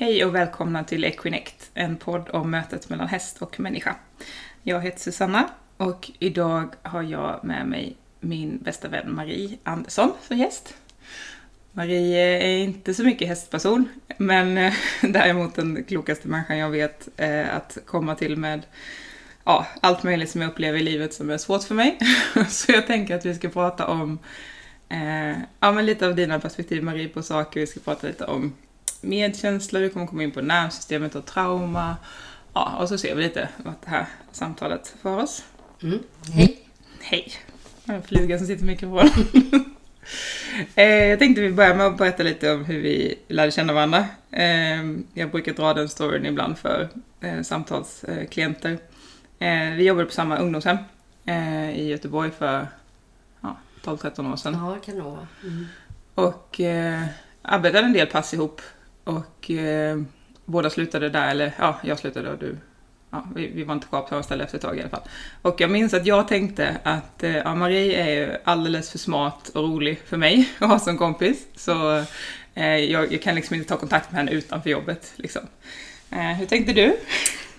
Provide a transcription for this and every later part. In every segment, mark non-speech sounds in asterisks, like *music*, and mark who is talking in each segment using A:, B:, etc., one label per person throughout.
A: Hej och välkomna till Equinect, en podd om mötet mellan häst och människa. Jag heter Susanna och idag har jag med mig min bästa vän Marie Andersson som gäst. Marie är inte så mycket hästperson, men eh, *laughs* däremot den klokaste människan jag vet eh, att komma till med ja, allt möjligt som jag upplever i livet som är svårt för mig. *laughs* Så jag tänker att vi ska prata om eh, ja, men lite av dina perspektiv Marie på saker. Vi ska prata lite om medkänsla, vi kommer komma in på nervsystemet och trauma. Ja, och så ser vi lite vart det här samtalet för oss.
B: Mm. Hej!
A: Hej! En fluga som sitter i mikrofonen. *laughs* Eh, jag tänkte vi börjar med att berätta lite om hur vi lärde känna varandra. Eh, jag brukar dra den storyn ibland för eh, samtalsklienter. Vi jobbade på samma ungdomshem i Göteborg för ja, 12-13 år sedan.
B: Ja, kan det vara. Mm.
A: Och arbetade en del pass ihop och eh, båda slutade där, eller ja, jag slutade och du Ja, vi, vi var inte kvar på samma ställe efter ett tag i alla fall. Och jag minns att jag tänkte att eh, ja, Marie är ju alldeles för smart och rolig för mig att ha som kompis. Så eh, jag, jag, kan liksom inte ta kontakt med henne utanför jobbet. Liksom. Eh, hur tänkte du?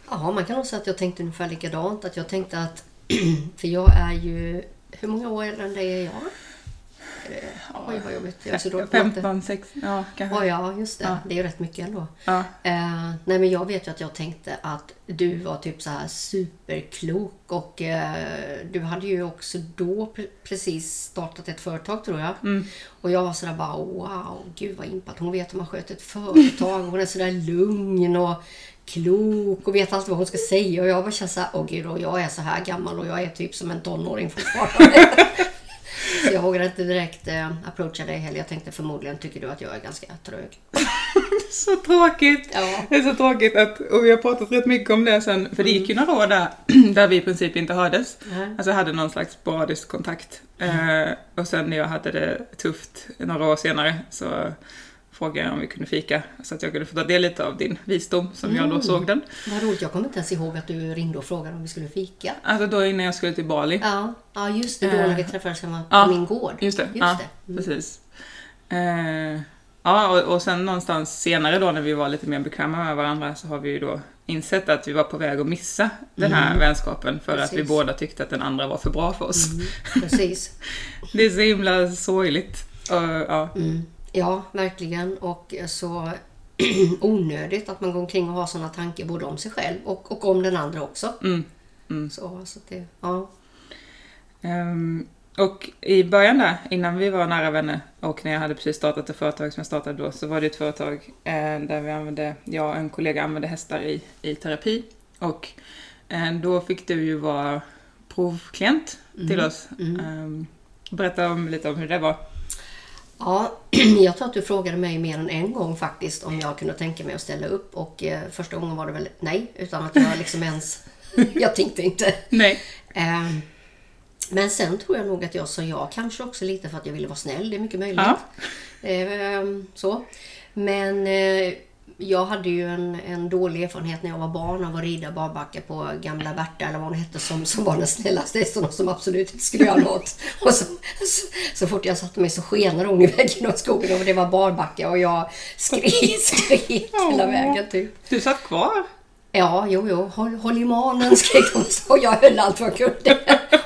B: Ja, man kan nog säga att jag tänkte ungefär likadant. Att jag tänkte att, *clears throat* för jag är ju, hur många år äldre än dig är jag? Oj, vad jobbigt. Jag dålig
A: 15, 6, ja
B: kanske. Oh, ja, just det. Ja. Det är ju rätt mycket ändå. Ja. Eh, nej, men jag vet ju att jag tänkte att du var typ så här superklok och eh, du hade ju också då pre precis startat ett företag tror jag. Mm. Och jag var sådär bara wow, gud vad impat. Hon vet hur man sköter ett företag. Hon är sådär lugn och klok och vet alltid vad hon ska säga. Och jag bara känner såhär, åh gud, och jag är så här gammal och jag är typ som en tonåring fortfarande. *laughs* Så jag vågade inte direkt eh, approacha dig heller. Jag tänkte förmodligen tycker du att jag är ganska trög. *laughs*
A: så tråkigt! Ja. Det är så tråkigt att, och vi har pratat rätt mycket om det sen, för det gick ju några år där, *clears throat* där vi i princip inte hördes. Mm. Alltså hade någon slags sporadisk kontakt. Mm. Eh, och sen när jag hade det tufft några år senare så frågade jag om vi kunde fika så att jag kunde få ta del lite av din visdom som mm. jag då mm. såg den.
B: Vad roligt, jag kommer inte ens ihåg att du ringde och frågade om vi skulle fika.
A: Alltså då innan jag skulle till Bali.
B: Ja, ja just det, då när vi eh, träffades hemma på min gård.
A: Just det, just ja, det. Mm. precis. Eh, ja, och, och sen någonstans senare då när vi var lite mer bekväma med varandra så har vi ju då insett att vi var på väg att missa den här mm. vänskapen för precis. att vi båda tyckte att den andra var för bra för oss.
B: Mm. Precis. *laughs*
A: det är så himla sorgligt. Och, ja.
B: Mm. Ja, verkligen. Och så *clears throat* onödigt att man går omkring och har sådana tankar både om sig själv och, och om den andra också. Mm. Mm. Så, så det, ja.
A: Um, och i början där, innan vi var nära vänner och när jag hade precis startat ett företag som jag startade då, så var det ett företag eh, där vi använde, jag och en kollega använde hästar i, i terapi. Och eh, då fick du ju vara provklient till mm. oss. Um, berätta om, lite om hur det var.
B: Ja, *clears throat* jag tror att du frågade mig mer än en gång faktiskt om jag kunde tänka mig att ställa upp och eh, första gången var det väl nej, utan att jag liksom ens... *laughs* jag tänkte inte.
A: Nej.
B: Eh, men sen tror jag nog att jag sa ja, kanske också lite för att jag ville vara snäll, det är mycket möjligt. Ja. Eh, så. Men eh, jag hade ju en, en dålig erfarenhet när jag var barn av att rida barbacka på gamla Berta eller vad hon hette som, som var den snällaste hästen som absolut inte skulle göra något. *laughs* Och så, så, så fort jag satte mig så skenade hon i väggen åt skogen och det var barbacka och jag skrek, *laughs* skrek hela vägen typ.
A: Du satt kvar?
B: Ja, jo, jo. Håll, håll i manen *laughs* skrek hon och jag höll allt vad jag kunde.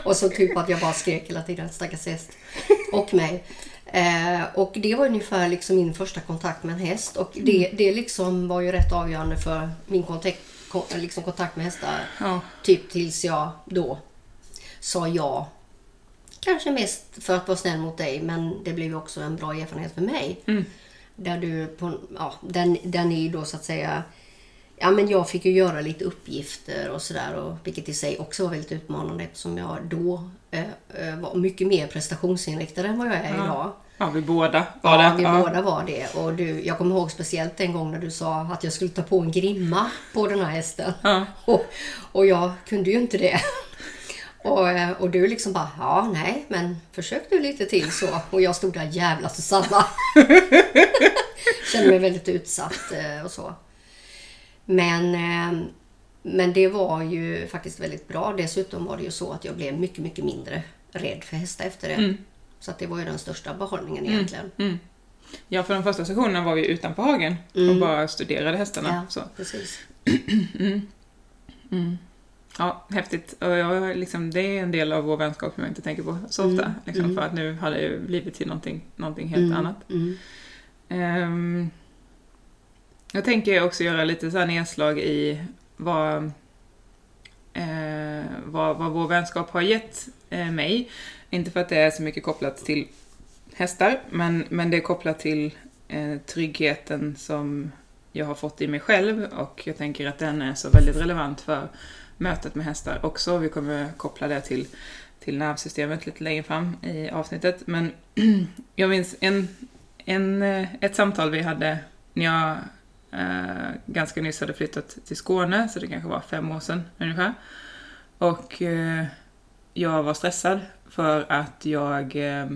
B: Och så typ att jag bara skrek hela tiden, stackars häst. Och mig. Eh, och det var ungefär liksom min första kontakt med en häst. Och det, mm. det liksom var ju rätt avgörande för min kontakt, liksom kontakt med hästar. Ja. Typ tills jag då sa ja. Kanske mest för att vara snäll mot dig, men det blev ju också en bra erfarenhet för mig. Mm. Där du, på, ja, där, där ni då så att säga Ja, men jag fick ju göra lite uppgifter och sådär, vilket i sig också var väldigt utmanande eftersom jag då var mycket mer prestationsinriktad än vad jag är
A: ja.
B: idag.
A: Ja, vi båda var
B: ja,
A: det.
B: vi ja. båda var det. Och du, jag kommer ihåg speciellt en gång när du sa att jag skulle ta på en grimma på den här hästen. Ja. *laughs* Och, och jag kunde ju inte det. *laughs* Och, eh, och du liksom bara, ja nej, men försök du lite till så. Och jag stod där, jävla Susanna. *laughs* Kände mig väldigt utsatt eh, och så. Men, eh, men det var ju faktiskt väldigt bra. Dessutom var det ju så att jag blev mycket, mycket mindre rädd för hästar efter det. Mm. Så att det var ju den största behållningen mm. egentligen. Mm.
A: Ja, för de första sessionerna var vi utanför hagen och
B: Mm.
A: bara studerade hästarna.
B: Ja, precis. *clears throat*
A: Mm. Ja, häftigt. Och jag, liksom, det är en del av vår vänskap som jag inte tänker på så ofta. Liksom. För att nu har det ju blivit till någonting, någonting helt annat. Ehm, jag tänker också göra lite så här nedslag i vad, eh, vad, vad vår vänskap har gett eh, mig. Inte för att det är så mycket kopplat till hästar, men, men det är kopplat till eh, tryggheten som jag har fått i mig själv och jag tänker att den är så väldigt relevant för mötet med hästar också. Vi kommer koppla det till, till nervsystemet lite längre fram i avsnittet. Men *clears throat* jag minns en, en, eh, ett samtal vi hade när jag eh, ganska nyss hade flyttat till Skåne, så det kanske var fem år sedan ungefär. Och eh, jag var stressad för att jag eh,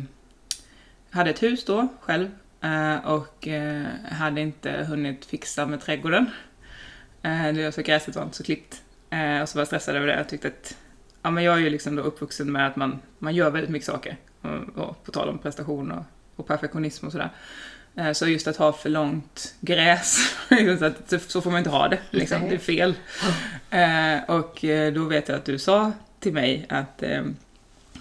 A: hade ett hus då själv eh, och eh, hade inte hunnit fixa med trädgården. Eh, det var så gräset var inte så klippt. Eh, och så var jag stressad över det. Jag tyckte att ja, men jag är ju liksom då uppvuxen med att man, man gör väldigt mycket saker. Och, och på tal om prestation och, och perfektionism och sådär. Eh, Så just att ha för långt gräs, *laughs* så- får man inte ha det. Liksom. Det är fel. Eh, Och eh, då vet jag att du sa till mig att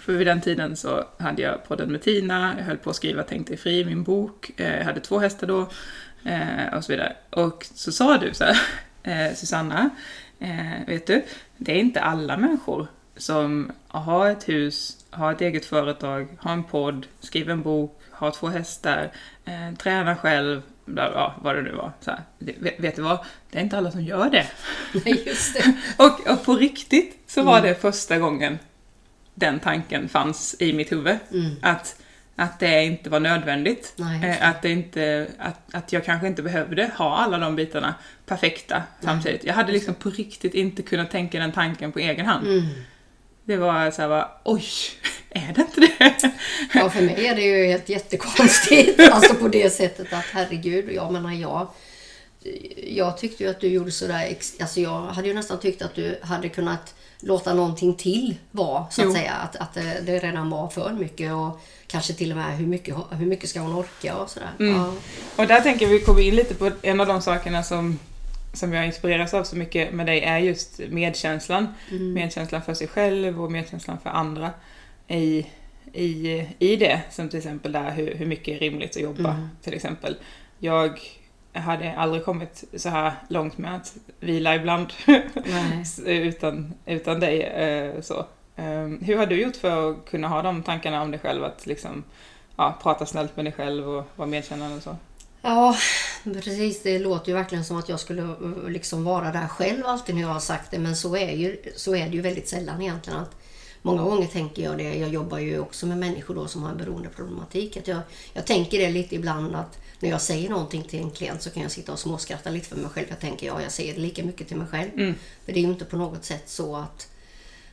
A: för vid den tiden så hade jag podden med Tina, jag höll på att skriva Tänk dig fri, min bok, jag hade två hästar då och så vidare. Och så sa du så här, *laughs* Susanna, vet du, det är inte alla människor som har ett hus, har ett eget företag, har en podd, skriver en bok, har två hästar, eh, tränar själv, bla, bla, vad det nu var. Så här. Vet, vet du vad? Det är inte alla som gör det.
B: Nej, just det. *laughs*
A: Och, och på riktigt så var
B: Mm.
A: det första gången den tanken fanns i mitt huvud.
B: Mm.
A: Att, att det inte var nödvändigt.
B: Nej,
A: Eh, Att, det inte, att, att jag kanske inte behövde ha alla de bitarna perfekta samtidigt. Jag hade liksom på riktigt inte kunnat tänka den tanken på egen hand.
B: Mm.
A: Det var så här, bara, oj, är det inte det?
B: Ja, för mig är det ju helt jättekonstigt. *laughs* Alltså på det sättet att herregud, jag menar jag. Jag tyckte ju att du gjorde sådär, alltså jag hade ju nästan tyckt att du hade kunnat låta någonting till vara, så att
A: Jo.
B: säga. Att, att det, det redan var för mycket och kanske till och med hur mycket, hur mycket ska hon orka och sådär.
A: Mm.
B: Ja.
A: Och där tänker vi komma in lite på en av de sakerna som, som jag inspireras av så mycket med dig är just medkänslan.
B: Mm.
A: Medkänslan för sig själv och medkänslan för andra i, i, i det. Som till exempel där hur, hur mycket är rimligt att jobba
B: Mm.
A: till exempel. Jag hade aldrig kommit så här långt med att vila ibland *laughs* utan, utan dig. eh, Så. Eh, Hur har du gjort för att kunna ha de tankarna om dig själv? Att liksom, ja, prata snällt med dig själv och vara medkännande och så.
B: Ja, precis. Det låter ju verkligen som att jag skulle eh, liksom vara där själv alltid när jag har sagt det. Men så är, ju, så är det ju väldigt sällan egentligen. Att många gånger tänker jag det. Jag jobbar ju också med människor då som har en beroendeproblematik. Att jag, jag tänker det lite ibland att när jag säger någonting till en klient så kan jag sitta och småskratta lite för mig själv. Jag tänker ja, jag säger det lika mycket till mig själv.
A: Mm.
B: För det är ju inte på något sätt så att,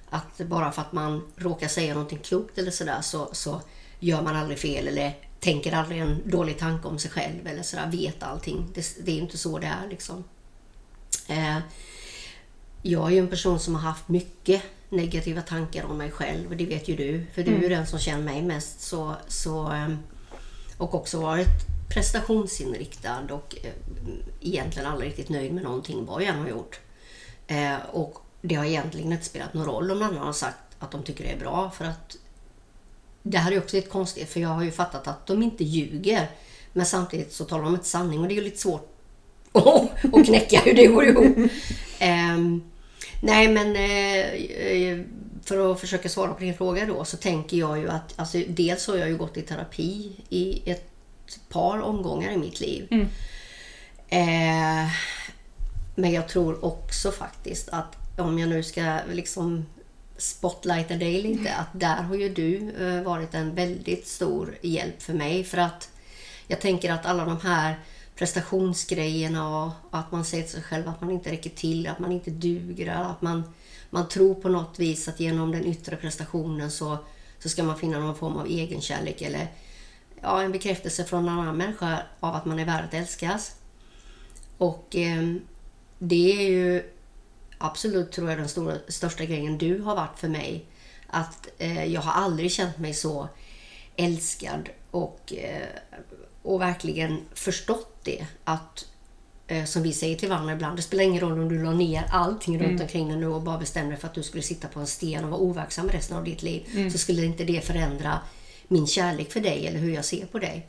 B: att bara för att man råkar säga någonting klokt eller sådär så, så gör man aldrig fel eller tänker aldrig en dålig tanke om sig själv eller sådär, vet allting. Det, det är inte så det är liksom. Eh, jag är ju en person som har haft mycket negativa tankar om mig själv och det vet ju du, för du är ju den som känner mig mest. Så, så, ehm, och också varit prestationsinriktad och eh, egentligen aldrig riktigt nöjd med någonting vad jag än har gjort. Eh, och det har egentligen inte spelat någon roll om någon annan har sagt att de tycker det är bra för att det här är också lite konstigt för jag har ju fattat att de inte ljuger men samtidigt så talar de inte sanning och det är ju lite svårt att knäcka hur det går ihop. Ehm, nej men eh, för att försöka svara på din fråga då så tänker jag ju att alltså, dels har jag ju gått i terapi i ett par omgångar i mitt liv.
A: Mm.
B: Eh, men jag tror också faktiskt att om jag nu ska liksom spotlighta dig lite, att där har ju du eh, varit en väldigt stor hjälp för mig. För att jag tänker att alla de här prestationsgrejerna och att man säger till sig själv att man inte räcker till, att man inte duger, att man, man tror på något vis att genom den yttre prestationen så, så ska man finna någon form av egenkärlek eller ja, en bekräftelse från en annan människa av att man är värd att älskas. Och eh, det är ju absolut, tror jag, den stora, största grejen du har varit för mig. Att eh, jag har aldrig känt mig så älskad och eh, och verkligen förstått det. Att eh, som vi säger till varandra ibland, det spelar ingen roll om du la ner allting runt omkring dig nu och bara bestämde dig för att du skulle sitta på en sten och vara overksam resten av ditt liv. Så skulle inte det förändra min kärlek för dig eller hur jag ser på dig.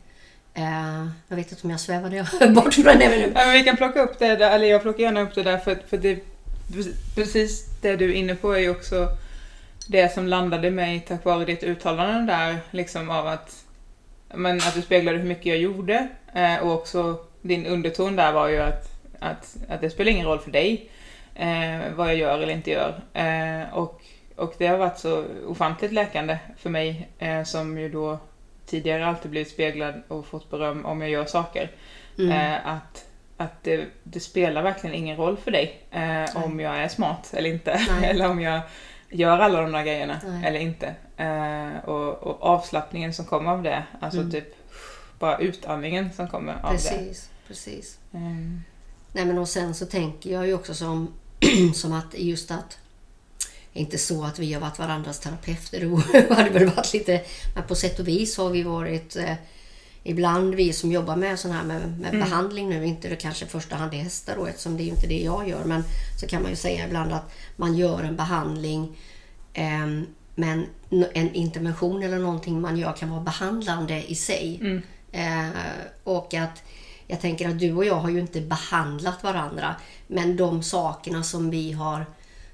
B: Eh, jag vet inte om jag svävade *laughs* bort från det nu.
A: Ja, men vi kan plocka upp det där, eller jag plockar gärna upp det där för, för det, precis det du är inne på är ju också det som landade mig tack vare ditt uttalande där, liksom av att, men att du speglade hur mycket jag gjorde eh, och också din underton där var ju att, att, att det spelar ingen roll för dig eh, vad jag gör eller inte gör. Eh, och, och det har varit så ofantligt läkande för mig eh, som ju då tidigare alltid blivit speglad och fått beröm om jag gör saker.
B: Mm.
A: Eh, att att det, det, spelar verkligen ingen roll för dig eh, om jag är smart eller inte. *laughs* eller om jag gör alla de där grejerna Nej. eller inte. Eh, och, och, avslappningen som kommer av det. Alltså mm. typ bara utandningen som kommer av
B: precis,
A: det.
B: Precis, precis. Mm. Nej men och sen så tänker jag ju också som, *clears throat* som att just att inte så att vi har varit varandras terapeuter. Det *laughs* hade väl varit lite... Men på sätt och vis har vi varit eh, ibland vi som jobbar med sån här med, med mm. behandling nu, inte det kanske i första hand är hästar då eftersom det är inte det jag gör, men så kan man ju säga ibland att man gör en behandling eh, men en intervention eller någonting man gör kan vara behandlande i sig. Mm. Eh, och att jag tänker att du och jag har ju inte behandlat varandra, men de sakerna som vi har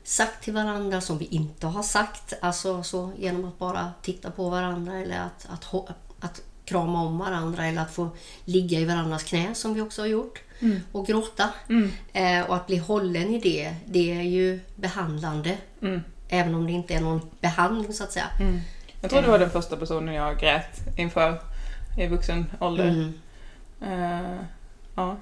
B: sagt till varandra som vi inte har sagt, alltså så genom att bara titta på varandra eller att, att, att krama om varandra eller att få ligga i varandras knä som vi också har gjort. Mm. Och gråta. Mm. Eh, och att bli hållen i det, det är ju behandlande. Mm. Även om det inte är någon behandling så att säga.
A: Mm. Jag tror du var den första personen jag grät inför i vuxen ålder. Uh, ja.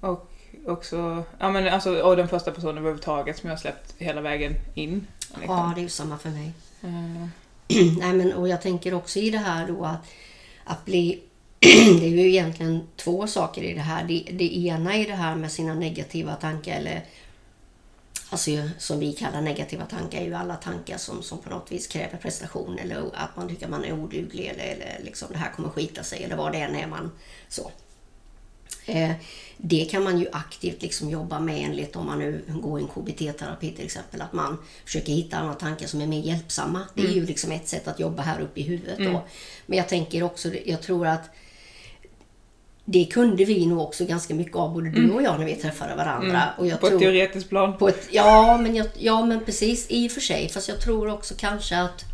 A: Och också, ja men alltså, och den första personen överhuvudtaget som jag släppt hela vägen in.
B: Liksom. Ja, det är ju samma för mig. Uh. *clears throat* Nej men och jag tänker också i det här då att att bli... *clears throat* det är ju egentligen två saker i det här. Det, det ena är det här med sina negativa tankar eller Alltså som vi kallar negativa tankar är ju alla tankar som, som på något vis kräver prestation eller att man tycker man är oduglig eller, eller liksom det här kommer skita sig eller vad det än är man så. Eh, det kan man ju aktivt liksom jobba med enligt om man nu går i en KBT-terapi till exempel. Att man försöker hitta andra tankar som är mer hjälpsamma. Det är mm. ju liksom ett sätt att jobba här uppe i huvudet. Mm. Men jag tänker också, jag tror att det kunde vi nog också ganska mycket av, både du mm. och jag, när vi träffade varandra. Mm. Och
A: jag på tror, ett teoretiskt plan?
B: På ett, ja, men jag, ja, men precis. I och för sig. Fast jag tror också kanske att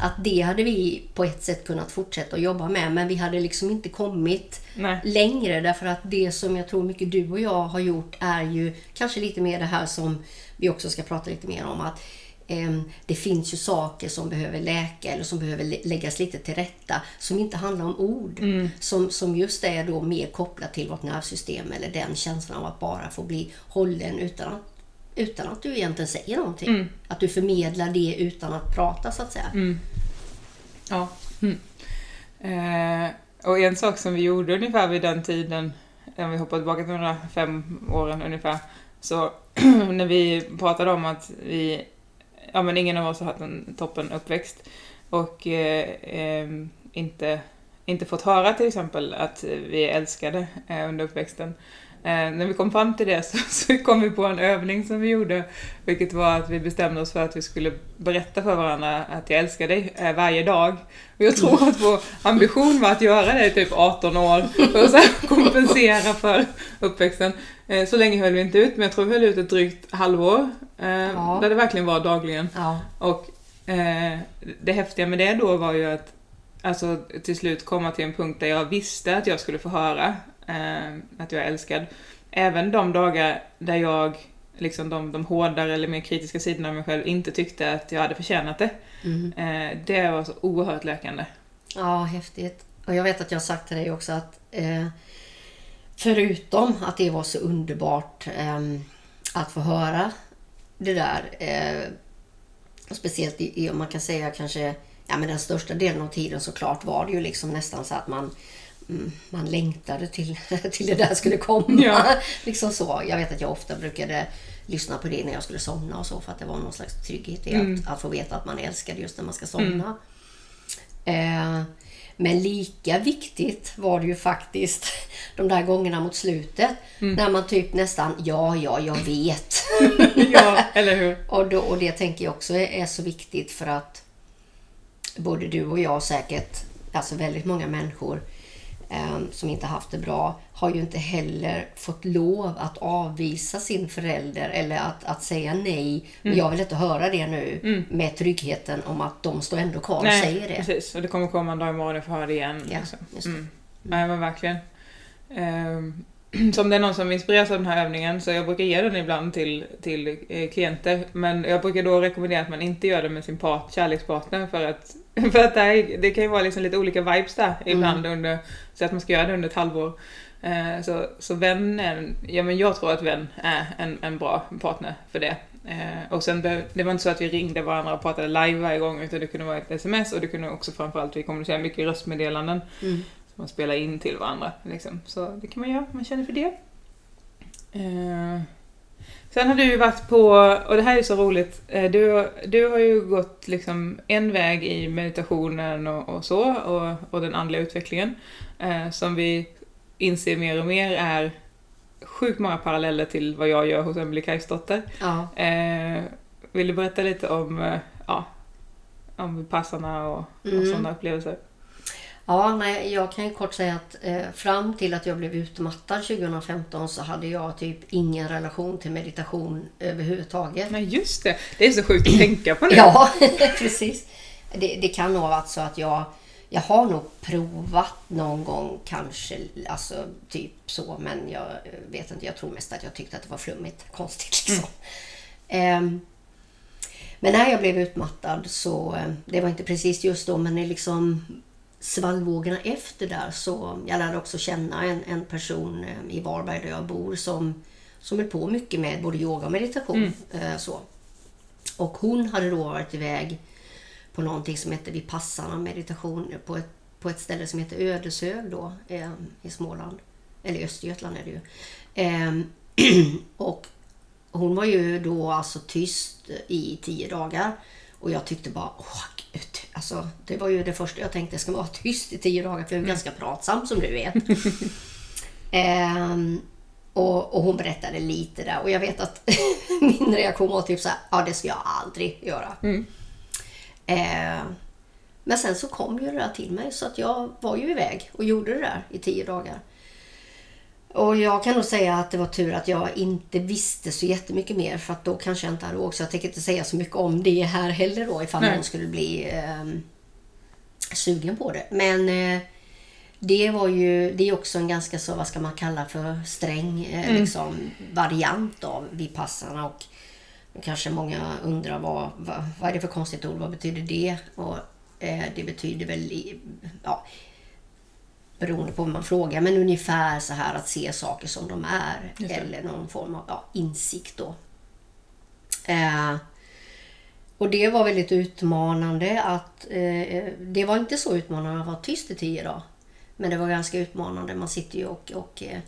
B: att det hade vi på ett sätt kunnat fortsätta att jobba med men vi hade liksom inte kommit Nej. längre därför att det som jag tror mycket du och jag har gjort är ju kanske lite mer det här som vi också ska prata lite mer om att eh, det finns ju saker som behöver läka eller som behöver läggas lite till rätta som inte handlar om ord. Mm. Som, som just är då mer kopplat till vårt nervsystem eller den känslan av att bara få bli hållen utan att utan att du egentligen säger någonting. Mm. Att du förmedlar det utan att prata så att säga.
A: Mm. Ja. Mm. Eh, och en sak som vi gjorde ungefär vid den tiden, om vi hoppar tillbaka till de där fem åren ungefär, så *clears throat* när vi pratade om att vi, ja men ingen av oss har haft en toppen uppväxt och eh, eh, inte, inte fått höra till exempel att vi är älskade eh, under uppväxten. Eh, när vi kom fram till det så, *laughs* så, kom vi på en övning som vi gjorde, vilket var att vi bestämde oss för att vi skulle berätta för varandra att jag älskar dig eh, varje dag. Och jag tror att vår ambition var att göra det i typ 18 år för att så *laughs* kompensera för uppväxten. Eh, så länge höll vi inte ut, men jag tror vi höll ut ett drygt halvår. Ja. Där det verkligen var dagligen. Ja. Och eh, det häftiga med det då var ju att alltså, till slut komma till en punkt där jag visste att jag skulle få höra att jag är älskad. Även de dagar där jag, liksom de, de hårdare eller mer kritiska sidorna av mig själv, inte tyckte att jag hade förtjänat det. Mm. Eh, det var så oerhört läkande.
B: Ja, häftigt. Och jag vet att jag har sagt till dig också att eh, förutom att det var så underbart eh, att få höra det där, eh, speciellt i, man kan säga kanske ja, men den största delen av tiden såklart var det ju liksom nästan så att man man längtade till, *laughs* till det där skulle komma. Ja. *laughs* liksom så. Jag vet att jag ofta brukade lyssna på det när jag skulle somna och så för att det var någon slags trygghet i mm. att, att få veta att man älskade just när man ska somna. Mm. Eh, Men lika viktigt var det ju faktiskt *laughs* de där gångerna mot slutet. När man typ nästan, ja, ja, jag vet.
A: ja, eller hur?
B: och, då, och det tänker jag också är, är så viktigt för att både du och jag säkert, alltså väldigt många människor som inte haft det bra, har ju inte heller fått lov att avvisa sin förälder eller att, att säga nej. Men jag vill inte höra det nu med tryggheten om att de står ändå kvar och
A: Nej,
B: säger det.
A: precis. Och det kommer komma en dag imorgon och få höra det igen.
B: Ja,
A: liksom.
B: just det.
A: Mm. Nej, men verkligen. Ehm, *clears throat* så om det är någon som inspireras av den här övningen så jag brukar ge den ibland till, till eh, klienter. Men jag brukar då rekommendera att man inte gör det med sin part, kärlekspartner för att, *laughs* för att det, här, det kan ju vara liksom lite olika vibes där ibland under, så att man ska göra det under ett halvår. Eh, så, så vän är, en- ja men jag tror att vän är en, en bra partner för det. Eh, och sen behöv, det var inte så att vi ringde varandra och pratade live varje gång utan det kunde vara ett sms och det kunde också framförallt, vi kommunicerar mycket i röstmeddelanden.
B: Mm.
A: Som man spelar in till varandra. Liksom. Så det kan man göra man känner för det. Eh, sen har du ju varit på, och det här är så roligt, eh, du, du har ju gått liksom en väg i meditationen och, och så, och, och den andliga utvecklingen. Eh, som vi inser mer och mer är sjukt många paralleller till vad jag gör hos Emelie Kajsdotter.
B: Ja.
A: Eh, vill du berätta lite om, eh, ja, om passarna och, och
B: Mm.
A: sådana upplevelser?
B: Ja, nej, jag kan ju kort säga att eh, fram till att jag blev utmattad 2015 så hade jag typ ingen relation till meditation överhuvudtaget.
A: Nej just det, det är så sjukt att tänka på nu.
B: Ja, *laughs* precis. Det, det kan nog ha varit så att jag, jag har nog provat någon gång kanske, alltså typ så, men jag vet inte, jag tror mest att jag tyckte att det var flummigt, konstigt liksom. Ehm, men när jag blev utmattad så, eh, det var inte precis just då, men det liksom svallvågorna efter där så jag lärde också känna en, en person eh, i Varberg där jag bor som, som höll på mycket med både yoga och meditation. eh, Så. Och hon hade då varit iväg på någonting som heter Vipassana meditation på ett, på ett ställe som heter Ödeshög då eh, i Småland. Eller Östergötland är det ju. Ehm, *clears throat* och hon var ju då alltså tyst i tio dagar. Och jag tyckte bara, åh gud. Alltså, det var ju det första jag tänkte, ska man vara tyst i tio dagar? För jag är ganska pratsam som du vet. *laughs* Ehm, och, och hon berättade lite där och jag vet att *laughs* min reaktion var typ så här, ja det ska jag aldrig göra. Eh, men sen så kom ju det där till mig så att jag var ju iväg och gjorde det där i tio dagar. Och jag kan nog säga att det var tur att jag inte visste så jättemycket mer för att då kanske jag inte hade åkt. Så jag tänker inte säga så mycket om det här heller då ifall
A: Nej.
B: någon skulle bli ehm, sugen på det. Men eh, det var ju, det är också en ganska så, vad ska man kalla för sträng eh, liksom, variant av Vipassana och kanske många undrar vad, vad, vad är det för konstigt ord, vad betyder det? Och eh, det betyder väl, ja, beroende på vad man frågar, men ungefär så här att se saker som de är. Eller någon form av ja, insikt då. Eh, och det var väldigt utmanande att... Eh, det var inte så utmanande att vara tyst i tio dagar. Men det var ganska utmanande. Man sitter ju och, och eh,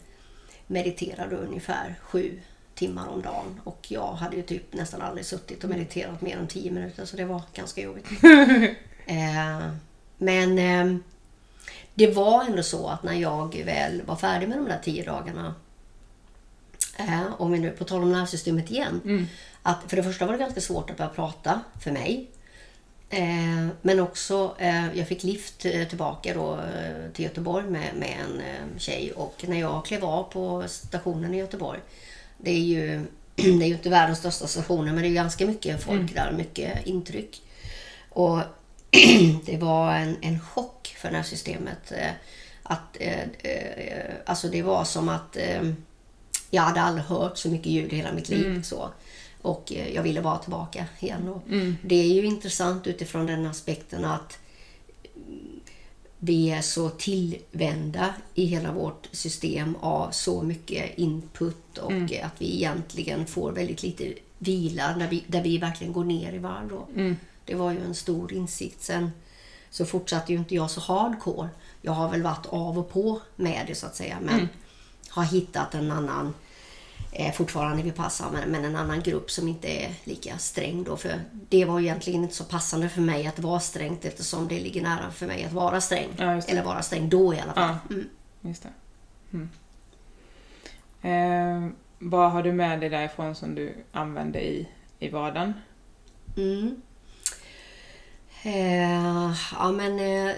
B: mediterar då ungefär sju timmar om dagen. Och jag hade ju typ nästan aldrig suttit och mediterat mer än tio minuter. Så det var ganska jobbigt. *laughs* eh, men eh, det var ändå så att när jag väl var färdig med de där tio dagarna Eh, om vi nu på tal om nervsystemet igen. Att för det första var det ganska svårt att börja prata för mig. Eh, men också, eh, jag fick lift eh, tillbaka då, eh, till Göteborg med, med en eh, tjej och när jag klev av på stationen i Göteborg. Det är ju, *clears throat* det är ju inte världens största station men det är ganska mycket folk där, mycket intryck. Och *clears throat* det var en, en chock för nervsystemet. Eh, att, eh, eh, alltså det var som att jag hade aldrig hört så mycket ljud i hela mitt liv. Så. Och jag ville vara tillbaka igen. Och Det är ju intressant utifrån den aspekten att mm, vi är så tillvända i hela vårt system av så mycket input och eh, att vi egentligen får väldigt lite vila där vi, där vi verkligen går ner i varv. då. Det var ju en stor insikt. Sen så fortsatte ju inte jag så hardcore. Jag har väl varit av och på med det så att säga. Men har hittat en annan eh, fortfarande vill passa, men, men en annan grupp som inte är lika sträng då. För det var egentligen inte så passande för mig att vara strängt eftersom det ligger nära för mig att vara sträng.
A: Ja.
B: Eller vara sträng då i alla fall.
A: Ja.
B: Mm.
A: Just det. Mm. Eh, vad har du med dig därifrån som du använder i, i vardagen?
B: Mm. Eh, ja, men eh,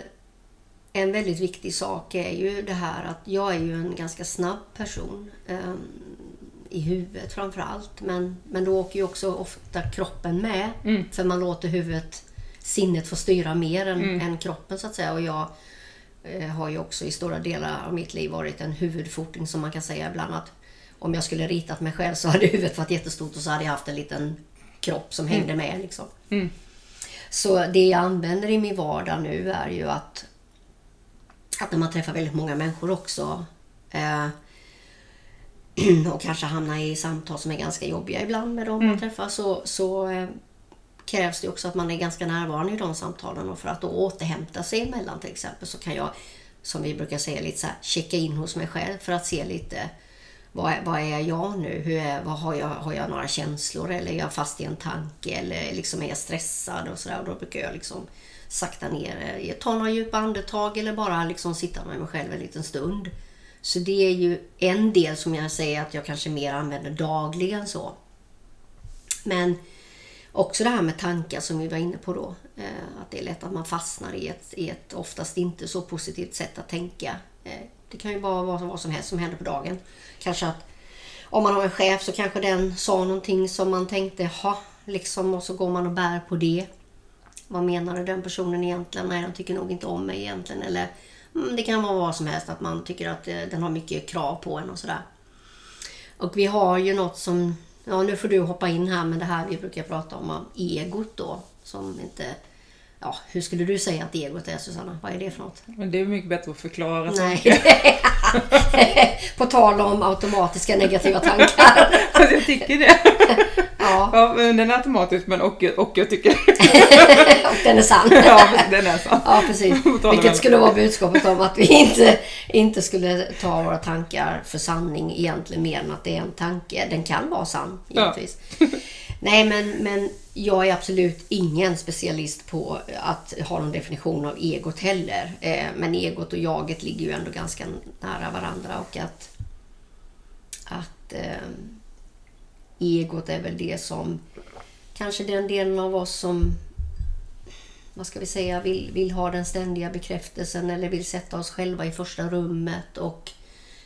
B: en väldigt viktig sak är ju det här att jag är ju en ganska snabb person. Eh, I huvudet framför allt. Men, men då åker ju också ofta kroppen med.
A: Mm.
B: För man låter huvudet, sinnet få styra mer än,
A: Mm.
B: än kroppen så att säga. Och jag eh, har ju också i stora delar av mitt liv varit en huvudfoting som man kan säga ibland att om jag skulle ritat mig själv så hade huvudet varit jättestort och så hade jag haft en liten kropp som hängde med. Liksom.
A: Mm.
B: Så det jag använder i min vardag nu är ju att, att när man träffar väldigt många människor också. Eh, *clears throat* och kanske hamnar i samtal som är ganska jobbiga ibland med dem man träffar. Så, så eh, krävs det också att man är ganska närvarande i de samtalen. Och för att då återhämta sig emellan till exempel så kan jag, som vi brukar säga, lite så här, checka in hos mig själv för att se lite vad är, vad är jag nu? Hur är, vad har, jag, har jag några känslor eller är jag fast i en tanke eller liksom är jag stressad och sådär. Och då brukar jag liksom sakta ner, eh, ta några djupa andetag eller bara liksom sitta med mig själv en liten stund. Så det är ju en del som jag säger att jag kanske mer använder dagligen så. Men också det här med tankar som vi var inne på då. Eh, att det är lätt att man fastnar i ett, i ett oftast inte så positivt sätt att tänka. Det kan ju vara vad, som helst som händer på dagen. Kanske att om man har en chef så kanske den sa någonting som man tänkte, ha liksom och så går man och bär på det. Vad menade den personen egentligen? Nej, den tycker nog inte om mig egentligen. Eller mm, det kan vara vad som helst, att man tycker att eh, den har mycket krav på en och sådär. Och vi har ju något som, ja nu får du hoppa in här, men det här vi brukar prata om, om egot då. Som inte, ja hur skulle du säga att egot är Susanna? Vad är det för något?
A: Men det är mycket bättre att förklara
B: Nej.
A: saker. *laughs*
B: på tal om automatiska negativa tankar.
A: Alltså, *laughs* jag tycker det.
B: Ja,
A: Ja, men den är automatisk, men och, och jag tycker... *laughs*
B: och den är sann.
A: Ja, den är sant.
B: Ja, precis. Vilket skulle vara budskapet om att vi inte, inte skulle ta våra tankar för sanning egentligen mer än att det är en tanke. Den kan vara sann,
A: Ja.
B: givetvis. Nej, men, men jag är absolut ingen specialist på att ha någon definition av egot heller. Eh, Men egot och jaget ligger ju ändå ganska nära varandra och att, att eh, egot är väl det som kanske den delen av oss som vad ska vi säga, vill, vill ha den ständiga bekräftelsen eller vill sätta oss själva i första rummet och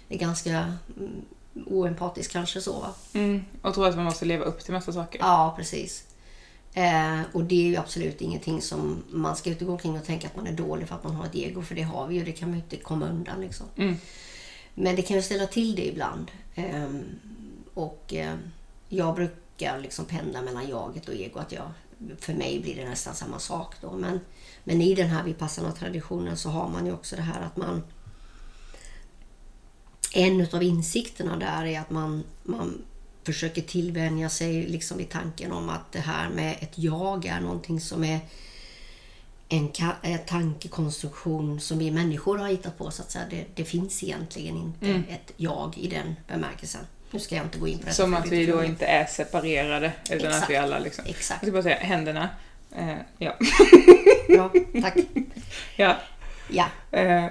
B: är ganska mm, oempatisk kanske så.
A: Mm, och tror att man måste leva upp till massa saker.
B: Ja, precis. Eh, och det är ju absolut ingenting som man ska inte gå omkring och tänka att man är dålig för att man har ett ego, för det har vi ju, det kan man ju inte komma undan liksom.
A: Mm.
B: Men det kan ju ställa till det ibland. Ehm, och eh, jag brukar liksom pendla mellan jaget och ego. Att jag, för mig blir det nästan samma sak då. Men, men i den här Vipassana-traditionen så har man ju också det här att man... En utav insikterna där är att man, man försöker tillvänja sig liksom vid tanken om att det här med ett jag är någonting som är en eh, tankekonstruktion som vi människor har hittat på. så att säga. Det, det finns egentligen inte ett jag i den bemärkelsen. Nu ska jag inte gå in på det.
A: Som att vi då inte är separerade, utan
B: Exakt.
A: att vi alla liksom... Jag
B: Exakt.
A: ska bara säga, händerna. Eh, ja. *laughs*
B: Bra, tack.
A: ja.
B: Ja.
A: Eh,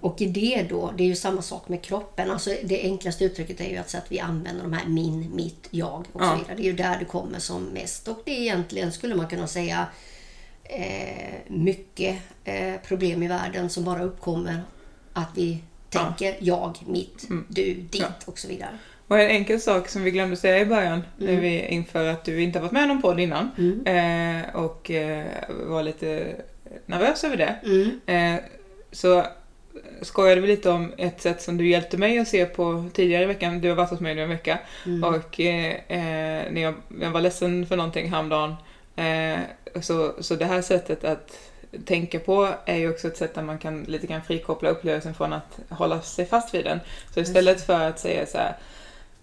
B: och i det då, det är ju samma sak med kroppen. Alltså det enklaste uttrycket är ju att, att vi använder de här min, mitt, jag och så vidare. Det är ju där det kommer som mest. Och det är egentligen, skulle man kunna säga, eh, mycket eh, problem i världen som bara uppkommer att vi tänker jag, mitt, du, ditt och så vidare.
A: och en enkel sak som vi glömde säga i början, när vi inför att du inte har varit med i någon podd innan eh, och var lite nervös över det.
B: Mm.
A: Så skojade vi lite om ett sätt som du hjälpte mig att se på tidigare i veckan. Du har varit hos mig nu en vecka. Och eh, eh, när jag, jag var ledsen för någonting häromdagen. Eh, så, så det här sättet att tänka på är ju också ett sätt där man kan lite grann frikoppla upplevelsen från att hålla sig fast vid den. Så istället för att säga så här,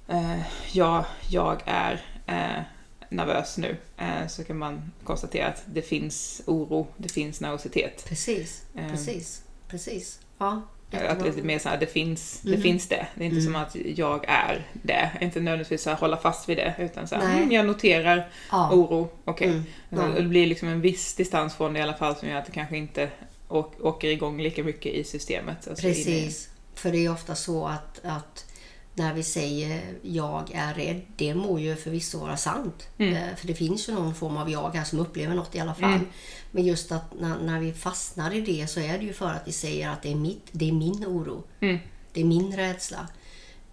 A: eh, ja, jag är eh, nervös nu, eh, så kan man konstatera att det finns oro, det finns nervositet.
B: Precis,
A: Ehm.
B: precis, precis. Ja.
A: Att lite mer så här, det finns, det
B: Mhm.
A: finns det. Det är inte
B: Mm.
A: som att jag är det. Inte nödvändigtvis så här, hålla fast vid det. Utan så här, mm, jag noterar
B: Ja.
A: oro, okej.
B: Mm.
A: Alltså,
B: Ja.
A: Det blir liksom en viss distans från det i alla fall som gör att det kanske inte åk, åker igång lika mycket i systemet. Alltså in i-
B: Precis. För det är ofta så att, att när vi säger jag är rädd, det må ju förvisso vara sant.
A: Mm.
B: Eh, För det finns ju någon form av jag här som upplever något i alla fall.
A: Mm.
B: Men just att när, när vi fastnar i det så är det ju för att vi säger att det är, mitt, det är min oro.
A: Mm.
B: Det är min rädsla.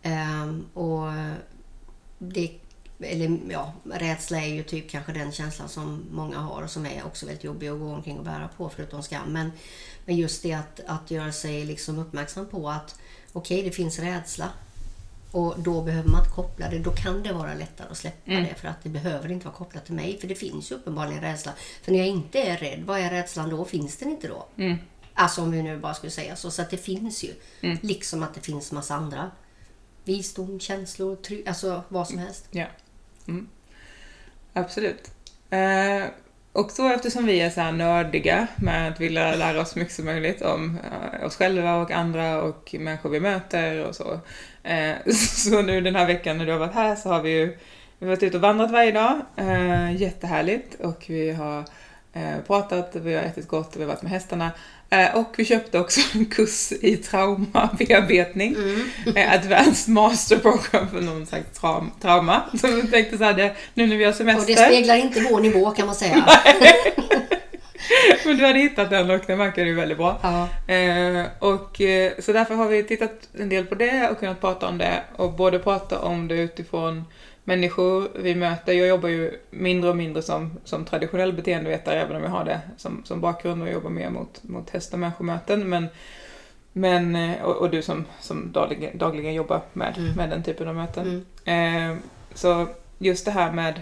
B: Ehm, och det, eller ja, rädsla är ju typ kanske den känslan som många har och som är också väldigt jobbig att gå omkring och bära på förutom skam. Men, men just det att, att göra sig liksom uppmärksam på att okej, det finns rädsla. Och då behöver man inte koppla det. Då kan det vara lättare att släppa
A: Mm.
B: det för att det behöver inte vara kopplat till mig. För det finns ju uppenbarligen rädsla. För när jag inte är rädd, vad är rädslan då? Finns den inte då?
A: Mm.
B: Alltså om vi nu bara skulle säga så. Så att det finns ju.
A: Mm.
B: Liksom att det finns massa andra. Visdom, känslor, try- alltså vad som helst.
A: Ja. Mm. Absolut. Eh, och så eftersom vi är så här nördiga med att vilja lära oss så mycket som möjligt om eh, oss själva och andra och människor vi möter och så. Eh, *laughs* så nu den här veckan när du har varit här så har vi ju vi har varit ute och vandrat varje dag. Eh, jättehärligt. Och vi har pratat, vi har ätit gott och vi har varit med hästarna. Eh, och vi köpte också *laughs* en kurs i traumabearbetning. Eh, Advanced Master Program för någon traum, trauma. *laughs* Så vi tänkte så här, nu när vi har
B: Och
A: semester.
B: det speglar inte vår nivå kan man säga. *laughs*
A: Men du hade hittat den och den verkar ju väldigt bra.
B: Ja.
A: Eh, och, så därför har vi tittat en del på det och kunnat prata om det. Och både prata om det utifrån människor vi möter. Jag jobbar ju mindre och mindre som, som traditionell beteendevetare även om jag har det som, som bakgrund och jobbar mer mot, mot häst och människomöten. Men, men, eh, och, och du som, som dagligen, dagligen jobbar med,
B: Mm.
A: med den typen av möten.
B: Mm.
A: Eh, så just det här med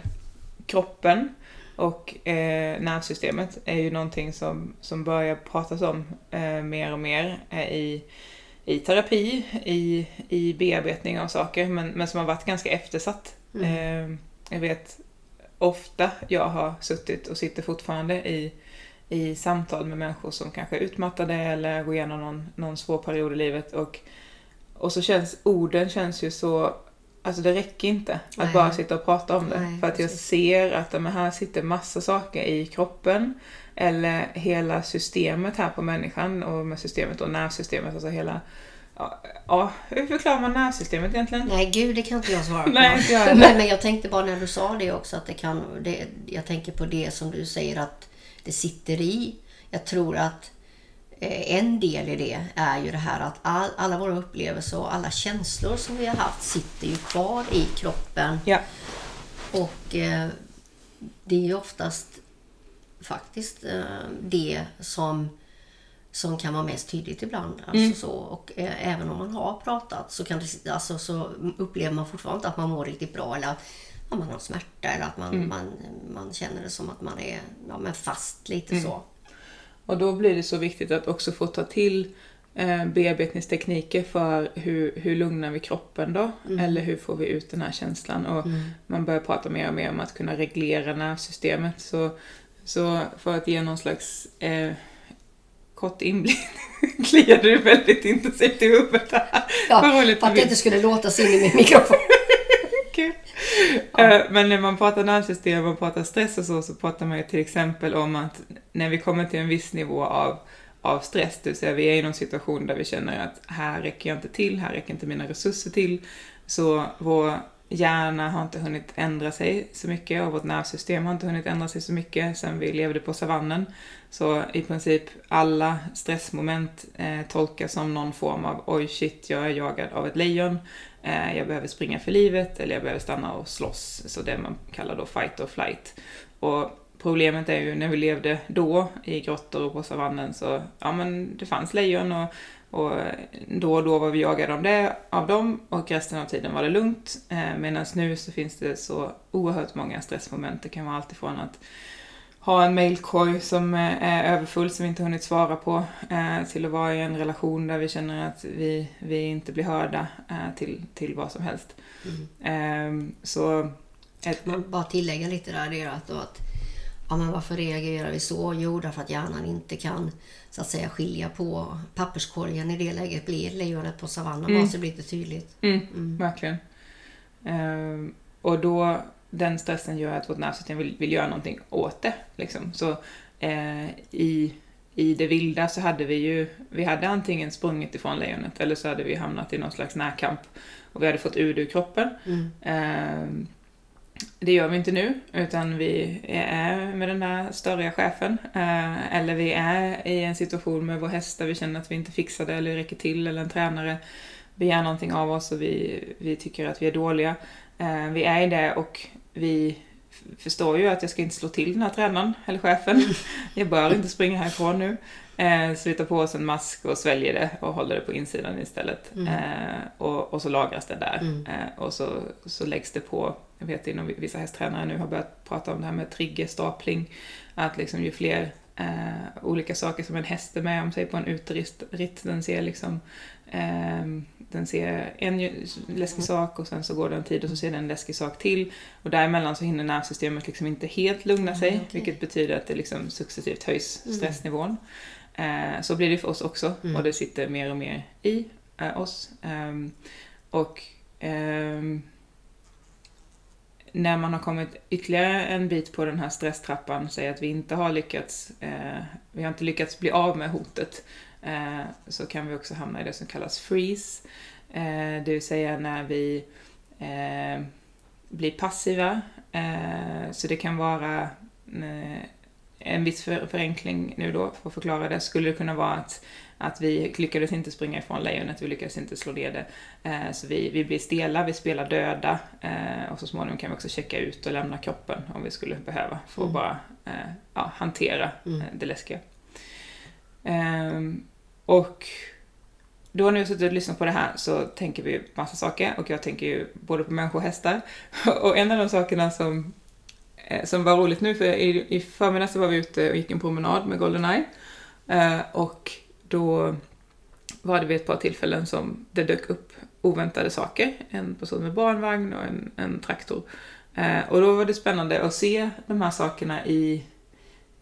A: kroppen och eh, nervsystemet är ju någonting som, som börjar pratas om eh, mer och mer eh, i, i terapi, i, i bearbetning av saker, men, men som har varit ganska eftersatt.
B: Mm.
A: Eh, jag vet ofta jag har suttit och sitter fortfarande i, i samtal med människor som kanske är utmattade eller går igenom någon, någon svår period i livet och, och så känns orden känns ju så Alltså det räcker inte att
B: Nej.
A: bara sitta och prata om det.
B: Nej,
A: för att jag
B: precis.
A: ser att men här sitter massa saker i kroppen. Eller hela systemet här på människan. Och med systemet och nervsystemet. Alltså hela... Ja, hur förklarar man nervsystemet egentligen?
B: Nej, gud, det kan inte jag svara på. *laughs*
A: Nej, inte jag heller.
B: men, men jag tänkte bara när du sa det också att det kan... Det, jag tänker på det som du säger att det sitter i. Jag tror att eh, en del i det är ju det här att all, alla våra upplevelser och alla känslor som vi har haft sitter ju kvar i kroppen.
A: Ja.
B: Och eh, det är ju oftast faktiskt eh, det som, som kan vara mest tydligt ibland. Alltså
A: Mm.
B: så, och eh, även om man har pratat så, kan det, alltså, så upplever man fortfarande inte att man mår riktigt bra eller att ja, man har smärta eller att man,
A: Mm.
B: man, man känner det som att man är ja, men fast lite
A: Mm.
B: så.
A: Och då blir det så viktigt att också få ta till eh, bearbetningstekniker för hur, hur lugnar vi kroppen då? Eller hur får vi ut den här känslan? Och man börjar prata mer och mer om att kunna reglera nervsystemet. Så, så för att ge någon slags eh, kort inblick *laughs* kliar du väldigt intensivt i huvudet här.
B: Ja, för att det inte skulle låtas in i min mikrofon. *laughs*
A: Kul. Eh, Men när man pratar nervsystem och pratar stress och så, så pratar man ju till exempel om att när vi kommer till en viss nivå av, av stress, det vill säga vi är i någon situation där vi känner att här räcker jag inte till, här räcker inte mina resurser till, så vår hjärna har inte hunnit ändra sig så mycket och vårt nervsystem har inte hunnit ändra sig så mycket sedan vi levde på savannen. Så i princip alla stressmoment eh, tolkas som någon form av oj shit, jag är jagad av ett lejon, eh, jag behöver springa för livet eller jag behöver stanna och slåss, så det man kallar då fight or flight. Och problemet är ju när vi levde då i grottor och på savannen så, ja men det fanns lejon och, och då och då var vi jagade av, det, av dem och resten av tiden var det lugnt. Eh, Medan nu så finns det så oerhört många stressmoment. Det kan vara allt ifrån att ha en mailkorg som eh, är överfull som vi inte hunnit svara på eh, till att vara i en relation där vi känner att vi, vi inte blir hörda eh, till, till vad som helst.
B: Mm.
A: Eh, Så ett,
B: Man bara tillägga lite där det är att, att, Ja, men varför reagerar vi så? Jo, därför att hjärnan inte kan så att säga skilja på papperskorgen. I det läget blir lejonet på savannen
A: Mm.
B: bara så blir det tydligt.
A: Mm, Verkligen. Ehm, och då, den stressen gör att vårt nervsystem vill, vill göra någonting åt det. Liksom. Så eh, i, i det vilda så hade vi ju, vi hade antingen sprungit ifrån lejonet eller så hade vi hamnat i någon slags närkamp och vi hade fått ur det ur kroppen.
B: Mm.
A: Ehm, det gör vi inte nu, utan vi är med den där störiga chefen. eh, Eller vi är i en situation med vår häst där vi känner att vi inte fixar det eller räcker till, eller en tränare begär någonting av oss och vi, vi tycker att vi är dåliga. Eh, Vi är i det och vi förstår ju att jag ska inte slå till den här tränaren eller chefen. *laughs* Jag bör inte springa härifrån nu. Eh, Så vi tar på oss en mask och sväljer det och håller det på insidan istället.
B: Mm.
A: Och, och så lagras det där.
B: Mm.
A: Och så, så läggs det på, jag vet inom vissa hästtränare nu har börjat prata om det här med triggerstapling. Att liksom ju fler eh, olika saker som en häst är med om, säg på en uteritt, den ser liksom eh, den ser en läskig sak och sen så går det en tid och så ser den en läskig sak till. Och däremellan så hinner nervsystemet liksom inte helt lugna sig,
B: Mm, okej.
A: vilket betyder att det liksom successivt höjs
B: Mm.
A: stressnivån. Eh, så blir det för oss också
B: Mm.
A: och det sitter mer och mer i eh, oss. Ehm, och ehm, när man har kommit ytterligare en bit på den här stresstrappan, säg att vi inte har lyckats, eh, vi har inte lyckats bli av med hotet, eh, så kan vi också hamna i det som kallas freeze. Eh, det vill säga när vi eh, blir passiva. Eh, så det kan vara eh, en viss förenkling nu då, för att förklara det, skulle det kunna vara att, att vi lyckades inte springa ifrån lejonet, vi lyckades inte slå ner det. Eh, så vi, vi blir stela, vi spelar döda eh, och så småningom kan vi också checka ut och lämna kroppen om vi skulle behöva för att
B: Mm.
A: bara eh, ja, hantera
B: Mm.
A: eh, det läskiga. Ehm, och då när jag suttit och lyssnat på det här så tänker vi massa saker och jag tänker ju både på människor och hästar. *laughs* Och en av de sakerna som, eh, som var roligt nu, för i, i förmiddags så var vi ute och gick en promenad med Goldeneye eh, och då var det vid ett par tillfällen som det dök upp oväntade saker. En person med barnvagn och en, en traktor. Eh, och då var det spännande att se de här sakerna i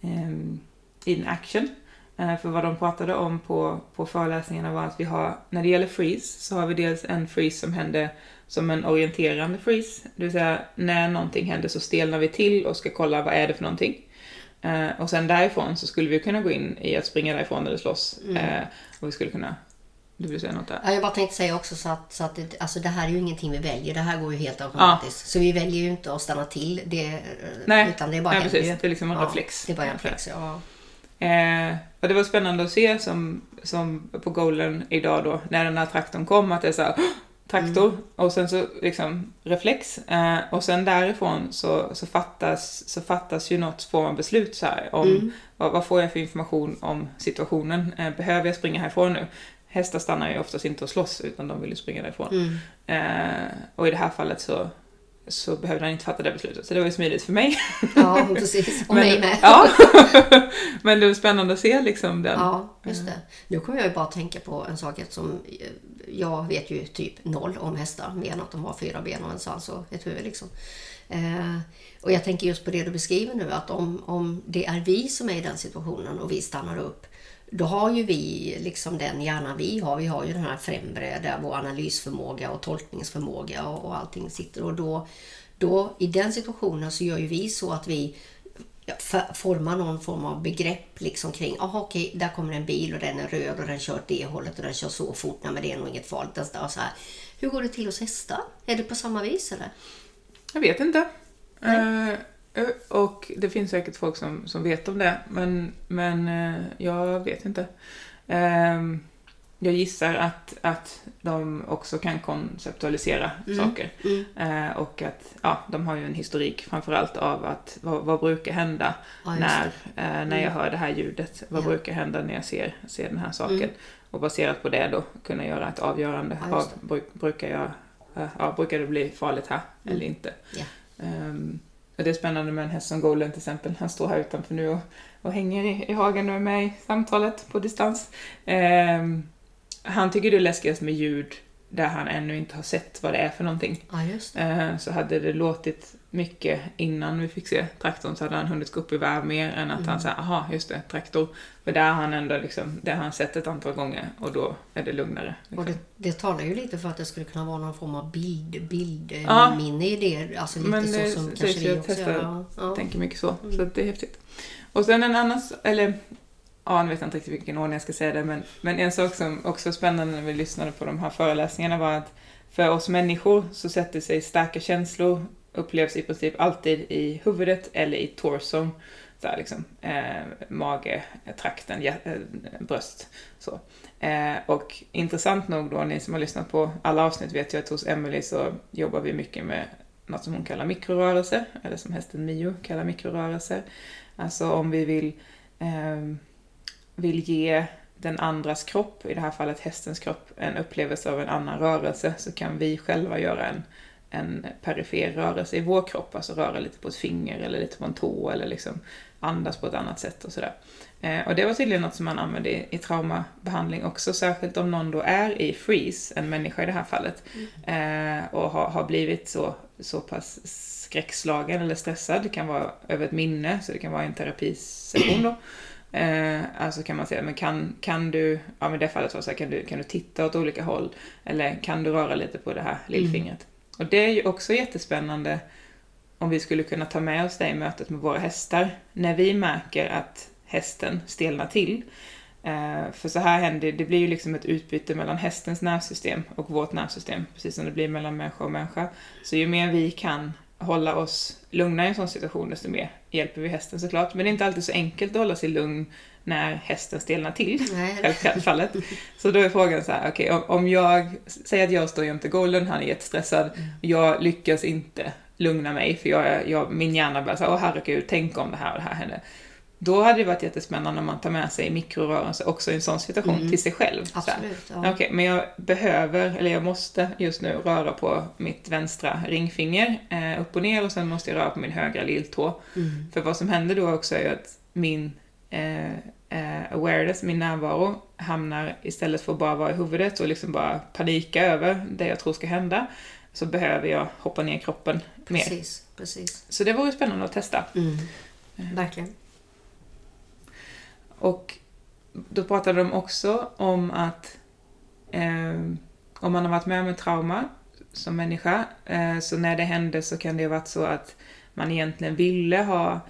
A: eh, in action. Eh, För vad de pratade om på, på föreläsningarna var att vi har, när det gäller freeze, så har vi dels en freeze som händer som en orienterande freeze. Det vill säga, när någonting händer så stelnar vi till och ska kolla vad är det för någonting. Eh, och sen därifrån så skulle vi kunna gå in i att springa därifrån eller slåss.
B: Mm.
A: Eh, och vi skulle kunna... Du vill säga något där?
B: Ja, jag bara tänkte säga också så att, så att det, alltså det här är ju ingenting vi väljer. Det här går ju helt automatiskt. Så vi väljer ju inte att stanna till. Det,
A: Nej,
B: utan det är bara
A: Nej, precis. Det är liksom en
B: Ja,
A: reflex.
B: Det är bara en reflex, ja.
A: Eh, och det var spännande att se som, som på Golden idag då, när den här traktorn kom, att det är så här, "Åh, traktor,
B: Mm.
A: och sen så liksom reflex. Eh, och sen därifrån så, så, fattas, så fattas ju något form av beslut så här, om
B: Mm.
A: vad, vad får jag för information om situationen? Eh, behöver jag springa härifrån nu? Hästar stannar ju oftast inte och slåss, utan de vill ju springa därifrån.
B: Mm.
A: Eh, och i det här fallet så, så behövde han inte fatta det beslutet, så det var ju smidigt för mig.
B: Ja, precis. *laughs* Och mig med.
A: Ja. *laughs* Men det var spännande att se liksom den.
B: Ja, just det. Nu kommer jag ju bara att tänka på en sak som jag vet ju typ noll om hästar, mer än att de har fyra ben och en svans och ett huvud. Liksom. Eh, och jag tänker just på det du beskriver nu, att om, om det är vi som är i den situationen och vi stannar upp, då har ju vi liksom den hjärna vi har. Vi har ju den här främre där vår analysförmåga och tolkningsförmåga och, och allting sitter. Och då, då i den situationen så gör ju vi så att vi formar någon form av begrepp liksom kring, aha okej, där kommer en bil och den är röd och den kör åt det hållet och den kör så fort, nej men det är nog inget farligt. Den står så här. Hur går det till hos hästar? Är det på samma vis eller?
A: Jag vet inte. Eh, och det finns säkert folk som, som vet om det, men, men eh, jag vet inte. Ehm, jag gissar att, att de också kan konceptualisera
B: Mm.
A: saker.
B: Mm.
A: Eh, och att ja, de har ju en historik framförallt av att vad, vad brukar hända
B: Ja,
A: när, eh, när jag hör det här ljudet? Vad
B: Ja.
A: brukar hända när jag ser, ser den här saken?
B: Mm.
A: Och baserat på det då kunna göra ett avgörande
B: Ja,
A: av brukar, jag, ja, brukar det bli farligt här
B: Mm.
A: eller inte?
B: Ja.
A: Ehm, och det är spännande med en häst som Golden till exempel. Han står här utanför nu och, och hänger i, i hagen och är med i samtalet på distans. Eh, han tycker det är läskigast med ljud där han ännu inte har sett vad det är för någonting.
B: Ja, just det.
A: Eh, Så hade det låtit mycket innan vi fick se traktorn så hade han hunnit gå upp i varv mer än att han sa aha just det, traktor. För där har han ändå liksom, det har han sett ett antal gånger och då är det lugnare. Liksom.
B: Och det, det talar ju lite för att det skulle kunna vara någon form av bild, bild
A: Ja.
B: minne i det. Alltså lite
A: Men
B: så
A: det
B: som
A: sägs
B: kanske vi också
A: testa-
B: gör. Ja. Ja.
A: tänker mycket så. Så att det är häftigt. Och sen en annan, eller ja, nu vet jag inte riktigt vilken ordning jag ska säga det, men, men en sak som också är spännande när vi lyssnade på de här föreläsningarna var att för oss människor så sätter sig starka känslor, upplevs i princip alltid i huvudet eller i torson. Så liksom, eh, mage, trakten, hjär, eh, bröst. Så. Eh, och intressant nog då, ni som har lyssnat på alla avsnitt vet ju att hos Emily så jobbar vi mycket med något som hon kallar mikrorörelser, eller som hästen Mio kallar mikrorörelser. Alltså om vi vill, eh, vill ge den andras kropp, i det här fallet hästens kropp, en upplevelse av en annan rörelse så kan vi själva göra en, en perifer rörelse i vår kropp, alltså röra lite på ett finger eller lite på en tå eller liksom andas på ett annat sätt och sådär. Eh, och det var tydligen något som man använde i, i traumabehandling också, särskilt om någon då är i freeze, en människa i det här fallet, eh, och har, har blivit så, så pass skräckslagen eller stressad, det kan vara över ett minne, så det kan vara en terapisession då. Eh, alltså kan man säga, men kan, kan du, ja men det fallet var så här, kan du, kan du titta åt olika håll? Eller kan du röra lite på det här lillfingret? Och det är ju också jättespännande om vi skulle kunna ta med oss det i mötet med våra hästar. När vi märker att hästen stelnar till. Eh, för så här händer det blir ju liksom ett utbyte mellan hästens nervsystem och vårt nervsystem, precis som det blir mellan människa och människa. Så ju mer vi kan hålla oss lugna i en sån situation, desto mer hjälper vi hästen såklart. Men det är inte alltid så enkelt att hålla sig lugn när hästen stelnar till, självfallet. Så då är frågan så här, okej, om, om jag, säger att jag står jämte Golden, han är jättestressad, jag lyckas inte lugna mig, för jag, jag, min hjärna börjar säga, åh herregud, tänk om det här och det här händer. Då hade det varit jättespännande om man tar med sig mikrorörelse också i en sån situation
B: Mm.
A: till sig själv.
B: Absolut. Ja.
A: Okej, men jag behöver, eller jag måste just nu röra på mitt vänstra ringfinger eh, upp och ner och sen måste jag röra på min högra lilltå.
B: Mm.
A: För vad som händer då också är ju att min eh, eh, awareness, min närvaro, hamnar istället för att bara vara i huvudet och liksom bara panika över det jag tror ska hända, så behöver jag hoppa ner kroppen mer.
B: Precis, precis.
A: Så det vore spännande att testa.
B: Mm. Verkligen.
A: Och då pratade de också om att eh, om man har varit med om ett trauma som människa, eh, så när det hände så kan det ha varit så att man egentligen ville ha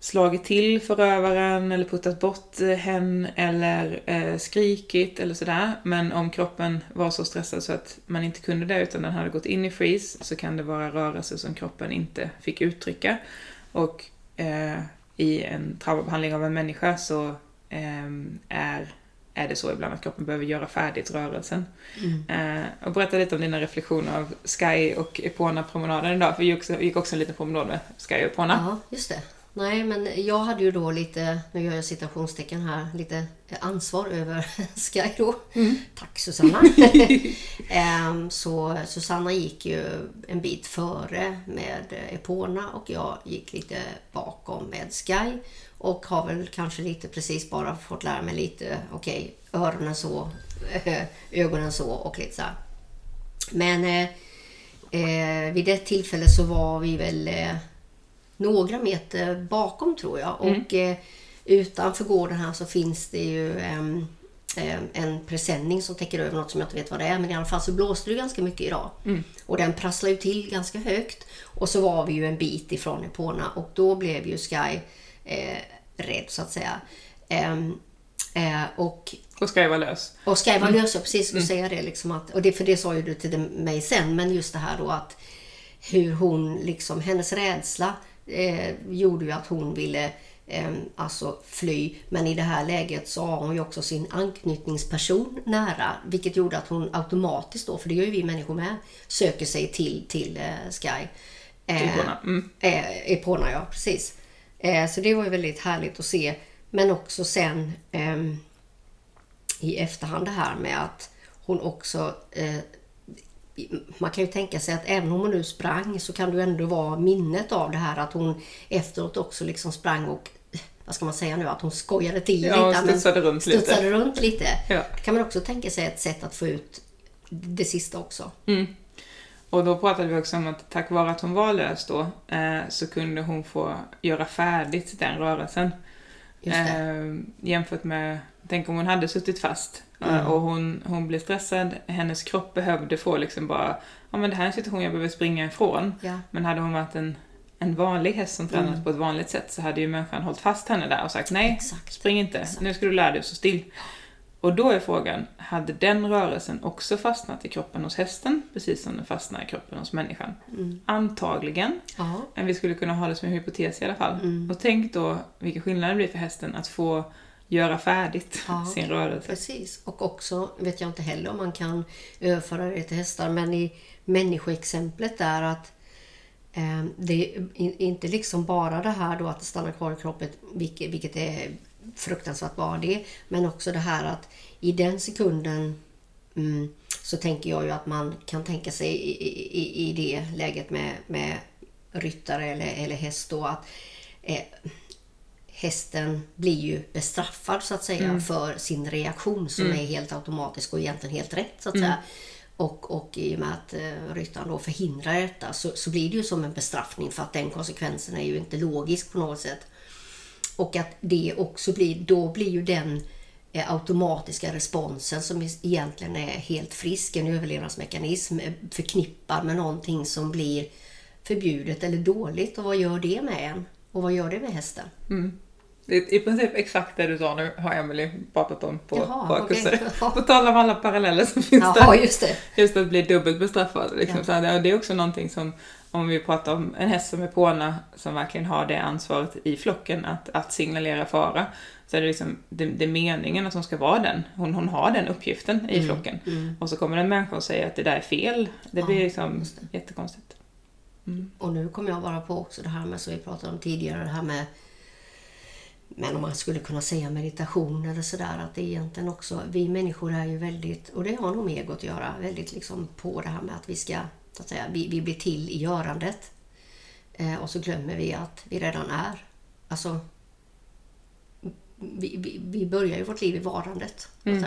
A: slagit till förövaren eller puttat bort eh, hen eller eh, skrikit eller sådär. Men om kroppen var så stressad så att man inte kunde det utan den hade gått in i freeze så kan det vara rörelser som kroppen inte fick uttrycka. Och eh, i en traumabehandling av en människa så ehm, är, är det så ibland att kroppen behöver göra färdigt rörelsen.
B: Mm.
A: Eh, och berätta lite om dina reflektioner av Sky och Epona-promenaden idag, för vi gick också, vi gick också en liten promenad med Sky och Epona.
B: Ja, just det. Nej, men jag hade ju då lite, nu gör jag citationstecken här, lite ansvar över *laughs* Sky då. Tack Susanna. *laughs* Ehm, så Susanna gick ju en bit före med Epona och jag gick lite bakom med Sky. Och har väl kanske lite precis bara fått lära mig lite, okej, öronen så, *laughs* ögonen så och lite så här. Men eh, eh, vid det tillfället så var vi väl eh, några meter bakom tror jag. Och eh, utanför gården här så finns det ju eh, en presenning som täcker över något som jag inte vet vad det är. Men i alla fall så blåste det ganska mycket idag. Och den prasslade ju till ganska högt. Och så var vi ju en bit ifrån Epona och då blev ju Sky eh, rädd så att säga. Ehm, eh, och
A: Och Sky var lös.
B: och Sky var lös, jag precis skulle säga det. Liksom att, och det. För det sa ju du till mig sen, men just det här då att hur hon, liksom, hennes rädsla eh, gjorde ju att hon ville eh, alltså fly. Men i det här läget så har hon ju också sin anknytningsperson nära, vilket gjorde att hon automatiskt då, för det gör ju vi människor med, söker sig till, till eh, Sky. Eh,
A: Epona. Mm.
B: Eh, Epona, ja precis. Eh, så det var ju väldigt härligt att se. Men också sen ehm, i efterhand det här med att hon också... Man kan ju tänka sig att även om hon nu sprang så kan ju ändå vara minnet av det här att hon efteråt också liksom sprang och vad ska man säga nu, att hon skojade till
A: Ja,
B: lite.
A: studsade runt lite.
B: studsade runt lite.
A: Ja.
B: Det kan man också tänka sig ett sätt att få ut det sista också.
A: Och då pratade vi också om att tack vare att hon var lös då eh, så kunde hon få göra färdigt den rörelsen. Eh, jämfört med, tänk om hon hade suttit fast eh,
B: Mm.
A: och hon, hon blev stressad, hennes kropp behövde få liksom bara, ja men det här är en situation jag behöver springa ifrån.
B: Ja.
A: Men hade hon varit en, en vanlig häst som tränades
B: Mm.
A: på ett vanligt sätt så hade ju människan hållit fast henne där och sagt nej,
B: Exakt.
A: spring inte,
B: Exakt.
A: nu ska du lära dig att stå still. Och då är frågan, hade den rörelsen också fastnat i kroppen hos hästen, precis som den fastnar i kroppen hos människan?
B: Mm.
A: Antagligen,
B: Ja.
A: men vi skulle kunna ha det som en hypotes i alla fall.
B: Mm.
A: Och tänk då vilken skillnad det blir för hästen att få göra färdigt
B: Ja. *laughs*
A: sin rörelse.
B: Precis. Och också, vet jag inte heller om man kan överföra det till hästar, men i människoexemplet där att eh, det är in- inte liksom bara det här då att det stannar kvar i kroppen, vilket, vilket är fruktansvärt bara det, men också det här att i den sekunden mm, så tänker jag ju att man kan tänka sig i, i, i det läget med, med ryttare eller, eller häst då att eh, hästen blir ju bestraffad så att säga för sin reaktion som är helt automatisk och egentligen helt rätt så att säga. Och, och i och med att eh, ryttaren då förhindrar detta så, så blir det ju som en bestraffning för att den konsekvensen är ju inte logisk på något sätt. Och att det också blir, då blir ju den eh, automatiska responsen som egentligen är helt frisk, en överlevnadsmekanism eh, förknippad med någonting som blir förbjudet eller dåligt. Och vad gör det med en? Och vad gör det med hästen?
A: Mm. Det är I princip exakt det du sa nu har Emily pratat om på
B: Jaha,
A: våra
B: okej.
A: kurser.
B: Ja. *laughs*
A: På tal om alla paralleller som finns där.
B: Jaha, just det.
A: Just att bli dubbelt bestraffad. Liksom.
B: Ja.
A: Så det är också någonting som, om vi pratar om en häst som är påna, som verkligen har det ansvaret i flocken att, att signalera fara, så är det liksom, det, det är meningen att hon ska vara den. Hon, hon har den uppgiften i flocken.
B: Mm.
A: Och så kommer en människa och säger att det där är fel. Det
B: Ja,
A: blir liksom
B: just det.
A: jättekonstigt. Mm.
B: Och nu kommer jag bara på också det här med, som vi pratade om tidigare, det här med men om man skulle kunna säga meditation eller sådär, att det egentligen också, vi människor är ju väldigt, och det har nog med egot att göra, väldigt liksom på det här med att vi ska, så att säga, vi, vi blir till i görandet. Eh, och så glömmer vi att vi redan är. Alltså, vi, vi, vi börjar ju vårt liv i varandet.
A: Mm.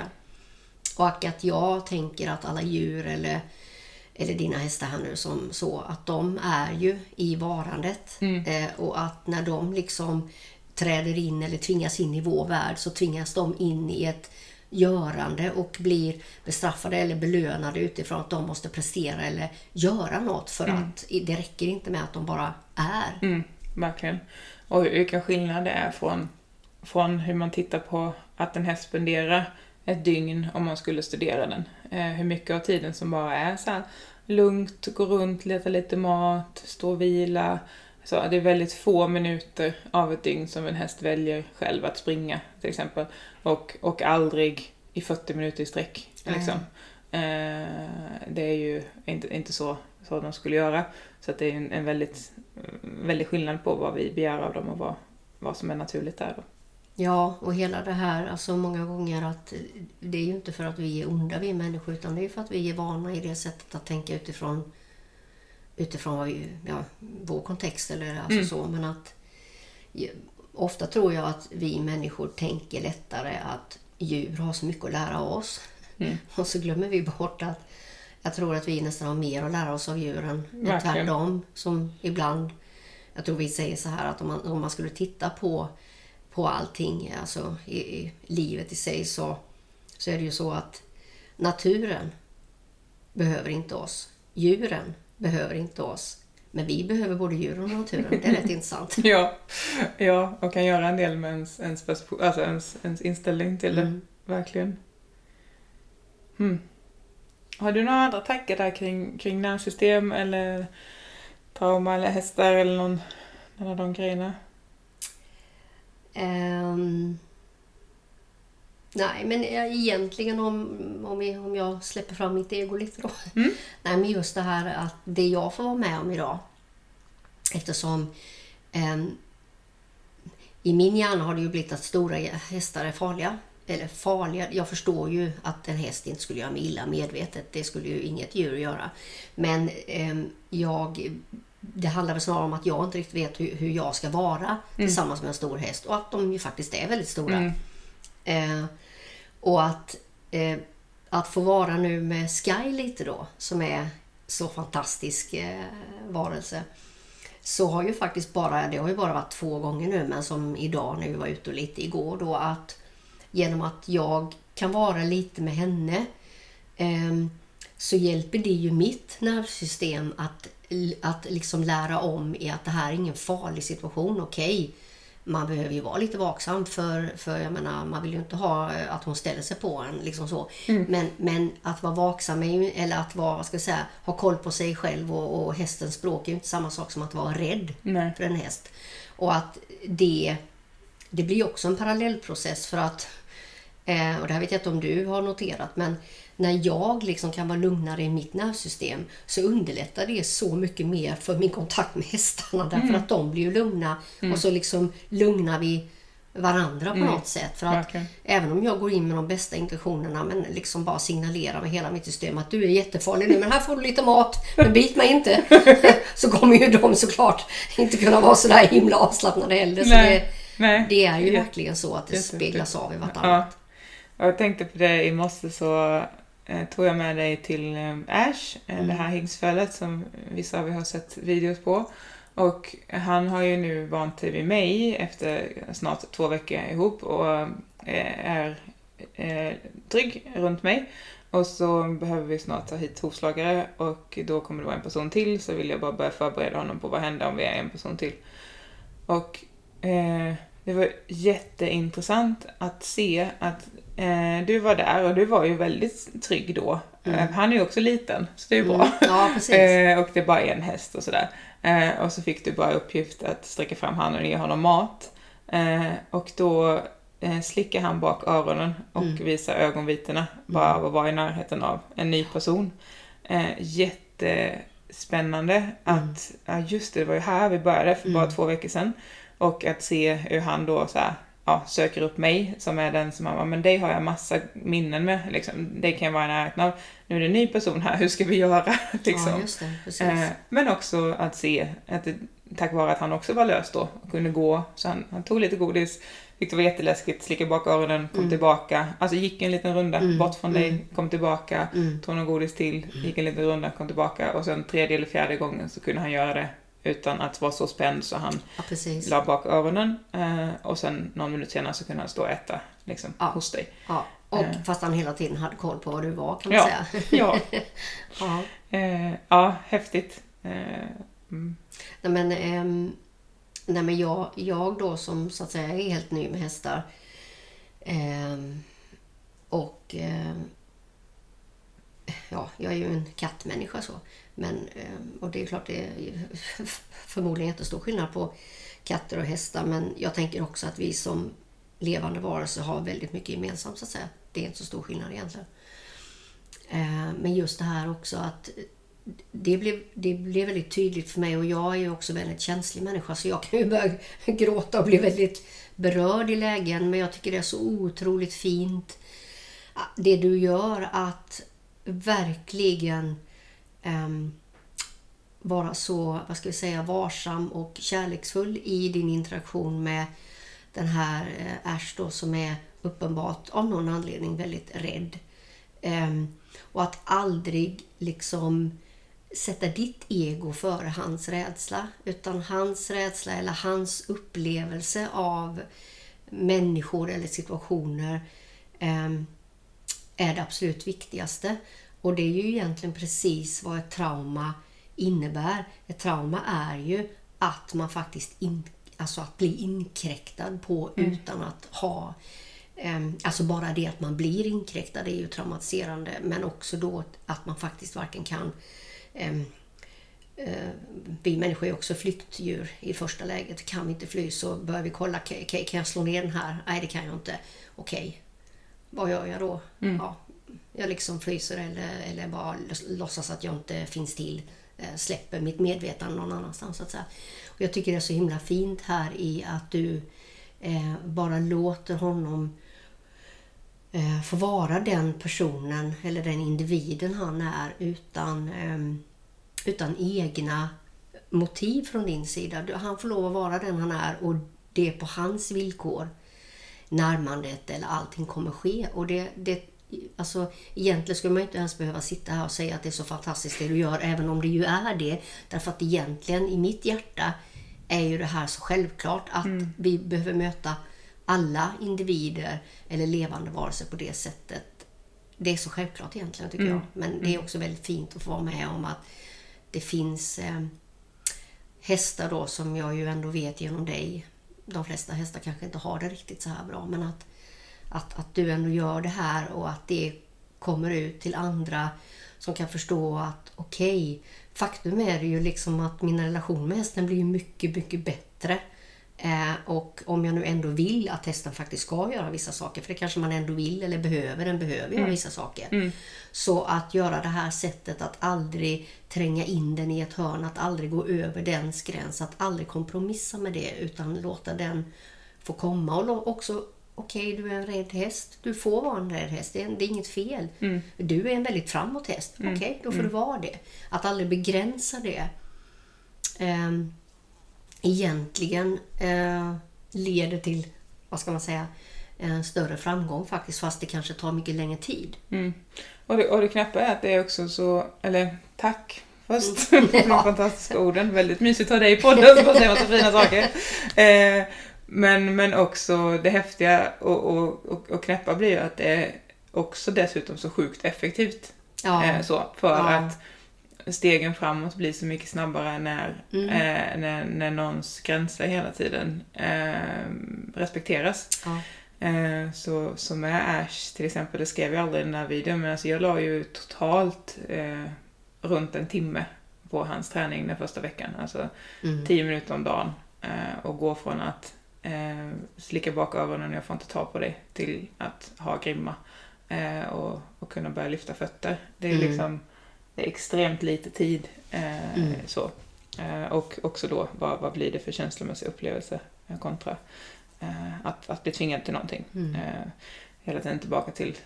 B: Och att jag tänker att alla djur eller, eller dina hästar här nu som så, att de är ju i varandet.
A: Mm.
B: Eh, och att när de liksom träder in eller tvingas in i vår värld så tvingas de in i ett görande och blir bestraffade eller belönade utifrån att de måste prestera eller göra något för att det räcker inte med att de bara är.
A: Mm, verkligen. Och vilken skillnad det är från, från hur man tittar på att en häst spenderar ett dygn om man skulle studera den. Eh, hur mycket av tiden som bara är så här lugnt, gå runt, leta lite mat, stå och vila. Så det är väldigt få minuter av ett dygn som en häst väljer själv att springa till exempel. Och, och aldrig i 40 minuter i sträck. Liksom. Eh, det är ju inte, inte så, så de skulle göra. Så att det är en, en väldigt, väldigt skillnad på vad vi begär av dem och vad, vad som är naturligt där. Då.
B: Ja, och hela det här, alltså många gånger att det är ju inte för att vi är onda vi människor utan det är för att vi är vana i det sättet att tänka utifrån utifrån vad vi, ja, vår kontext eller alltså
A: Mm.
B: så. Men att ofta tror jag att vi människor tänker lättare att djur har så mycket att lära oss.
A: Mm. *laughs*
B: Och så glömmer vi bort att jag tror att vi nästan har mer att lära oss av djuren än tvärtom. Som ibland, jag tror vi säger så här att om man, om man skulle titta på, på allting, alltså i, i livet i sig så, så är det ju så att naturen behöver inte oss. Djuren behöver inte oss. Men vi behöver både djuren och naturen. Det är rätt intressant. *laughs*
A: Ja, ja, och kan göra en del med ens, ens, alltså ens, ens inställning till det.
B: Mm.
A: Verkligen. Hmm. Har du några andra tankar där kring, kring nervsystem eller trauma eller hästar eller någon, någon av de grejerna?
B: Ehm, nej, men eh, egentligen om, om, jag, om jag släpper fram mitt ego lite då.
A: Mm. *laughs*
B: Nej, men just det här att det jag får vara med om idag. Eftersom ehm, i min hjärna har det ju blivit att stora hästar är farliga. Eller farliga, jag förstår ju att en häst inte skulle göra mig illa medvetet. Det skulle ju inget djur göra. Men ehm, jag, det handlar väl snarare om att jag inte riktigt vet hur, hur jag ska vara tillsammans med en stor häst. Och att de ju faktiskt är väldigt stora.
A: Mm.
B: Eh, och att, eh, att få vara nu med Sky lite då, som är så fantastisk eh, varelse så har ju faktiskt bara, det har ju bara varit två gånger nu, men som idag när vi var ute och lite igår då, att genom att jag kan vara lite med henne eh, så hjälper det ju mitt nervsystem att, att liksom lära om i att det här är ingen farlig situation. Okej, okay, man behöver ju vara lite vaksam för, för jag menar, man vill ju inte ha eh, att hon ställer sig på en. Liksom så. Mm. Men, men att vara vaksam, ju, eller att vara, ska säga, ha koll på sig själv och, och hästens språk är ju inte samma sak som att vara rädd Nej. för en häst. Och att det, det blir också en parallellprocess för att, eh, och det här vet jag inte om du har noterat, men när jag liksom kan vara lugnare i mitt nervsystem så underlättar det så mycket mer för min kontakt med hästarna därför mm. att de blir ju lugna mm. och så liksom lugnar vi varandra på mm. något sätt. För att okay. även om jag går in med de bästa intentionerna men liksom bara signalerar med hela mitt system att du är jättefarlig nu men här får du lite mat men bit mig inte. *laughs* så kommer ju de såklart inte kunna vara sådär himla avslappnade heller. Så det, Nej. det är ju verkligen så att det speglas av i vartannat.
A: Ja. Jag tänkte på det i morse så tog jag med dig till eh, Ash, eh, mm. det här Higgsfället som vissa av er har sett videos på. Och han har ju nu vant sig vid mig efter snart två veckor ihop och eh, är eh, trygg runt mig. Och så behöver vi snart ta hit hovslagare och då kommer det vara en person till så vill jag bara börja förbereda honom på vad händer om vi är en person till. Och eh, det var jätteintressant att se att Eh, du var där och du var ju väldigt trygg då. Mm. Eh, han är ju också liten, så det är bra. Mm.
B: Ja,
A: eh, och det är bara en häst och sådär. Eh, och så fick du bara uppgift att sträcka fram handen och ge honom mat. Eh, och då eh, slickar han bak öronen och mm. visar ögonvitorna bara av att vara i närheten av en ny person. jättespännande mm. att, ja just det, det var ju här vi började för bara mm. två veckor sedan. Och att se hur han då så här, ja, söker upp mig som är den som man bara, men dig har jag massa minnen med. Liksom. Det kan jag vara i närheten av. Nu är det en ny person här, hur ska vi göra? *laughs* liksom.
B: Ja, det. Eh,
A: men också att se att det, tack vare att han också var lös då och kunde gå, så han, han tog lite godis, tyckte det var jätteläskigt, slickade bak öronen, kom mm. tillbaka. Alltså gick en liten runda mm. bort från dig, mm. kom tillbaka, mm. tog någon godis till, gick en liten runda, kom tillbaka och sen tredje eller fjärde gången så kunde han göra det utan att vara så spänd så han ja, la bak öronen eh, och sen någon minut senare så kunde han stå och äta liksom, ja. hos dig.
B: Ja. Och eh. fast han hela tiden hade koll på var du var kan man ja. säga.
A: ja. *laughs* ja. Eh, ja, häftigt. Eh,
B: mm. Nej men, eh, nej, men jag, jag då som så att säga är helt ny med hästar ehm, och ehm, ja, jag är ju en kattmänniska så. Men, eh, och det är klart det är *laughs* förmodligen jättestor skillnad på katter och hästar. Men jag tänker också att vi som levande varelser har väldigt mycket gemensamt så att säga. Det är inte så stor skillnad egentligen. Eh, men just det här också att det blev, det blev väldigt tydligt för mig och jag är ju också väldigt känslig människa så jag kan ju börja *laughs* gråta och bli väldigt berörd i lägen. Men jag tycker det är så otroligt fint ah, det du gör att verkligen Ehm, vara så, vad ska vi säga, varsam och kärleksfull i din interaktion med den här eh, Ash då, som är uppenbart av någon anledning väldigt rädd. Um, och att aldrig liksom sätta ditt ego före hans rädsla. Utan hans rädsla eller hans upplevelse av människor eller situationer um, är det absolut viktigaste. Och det är ju egentligen precis vad ett trauma innebär. Ett trauma är ju att man faktiskt in, alltså att bli inkräktad på mm. utan att ha um, Alltså bara det att man blir inkräktad är ju traumatiserande men också då att man faktiskt varken kan um, vi människor är också flyktdjur i första läget. Kan vi inte fly så bör vi kolla, kan, kan jag slå ner den här? Nej, det kan jag inte. Okej, vad gör jag då? Mm. Ja, jag liksom fryser eller, eller bara låtsas att jag inte finns till. Eh, släpper mitt medvetande någon annanstans. Så att säga. Och jag tycker det är så himla fint här i att du eh, bara låter honom eh, få vara den personen eller den individen han är utan, eh, utan egna motiv från din sida. Han får lov att vara den han är och det är på hans villkor närmandet eller allting kommer ske. Och det, det Alltså, egentligen skulle man inte ens behöva sitta här och säga att det är så fantastiskt det du gör, även om det ju är det. Därför att egentligen i mitt hjärta är ju det här så självklart att
A: Mm.
B: vi behöver möta alla individer eller levande varelser på det sättet. Det är så självklart egentligen tycker
A: Mm.
B: jag. Men det är också väldigt fint att få vara med om att det finns eh, hästar då som jag ju ändå vet genom dig. De flesta hästar kanske inte har det riktigt så här bra men att, att, att du ändå gör det här och att det kommer ut till andra som kan förstå att okej, faktum är ju liksom att min relation med hästen blir mycket, mycket bättre. Eh, och om jag nu ändå vill att hästen faktiskt ska göra vissa saker, för det kanske man ändå vill eller behöver, den behöver göra vissa saker. Så att göra det här sättet att aldrig tränga in den i ett hörn, att aldrig gå över dens gräns, att aldrig kompromissa med det utan låta den få komma och också Okej, du är en rädd häst. Du får vara en rädd häst. Det är, det är inget fel. Du är en väldigt framåt häst. Okej, då får du vara det. Att aldrig begränsa det. Ehm, egentligen eh, leder till, vad ska man säga, en större framgång faktiskt. Fast det kanske tar mycket längre tid.
A: Mm. Och, det, och det knäppa är att det är också så, eller tack först *laughs* för de
B: Ja.
A: fantastiska orden. Väldigt mysigt att ha dig i podden som bara säger massa fina saker. *laughs* Eh, men, men också det häftiga och, och, och, och knäppa blir ju att det är också dessutom så sjukt effektivt.
B: Ja.
A: Eh, så, för
B: Ja.
A: att stegen framåt blir så mycket snabbare när,
B: Mm.
A: eh, när, när någons gränser hela tiden eh, respekteras.
B: Ja.
A: Eh, så, så med Ash till exempel, det skrev jag aldrig i den här videon, men alltså jag la ju totalt eh, runt en timme på hans träning den första veckan. Alltså
B: Mm.
A: 10 minuter om dagen. Eh, och gå från att eh, slicka bak öronen, jag får inte ta på dig, till att ha grimma. Eh, och, och kunna börja lyfta fötter. Det är
B: Mm.
A: liksom det är extremt lite tid. Eh,
B: Mm.
A: så. Eh, och också då, vad, vad blir det för känslomässig upplevelse kontra eh, att, att bli tvingad till någonting.
B: Mm.
A: Eh, hela tiden tillbaka till,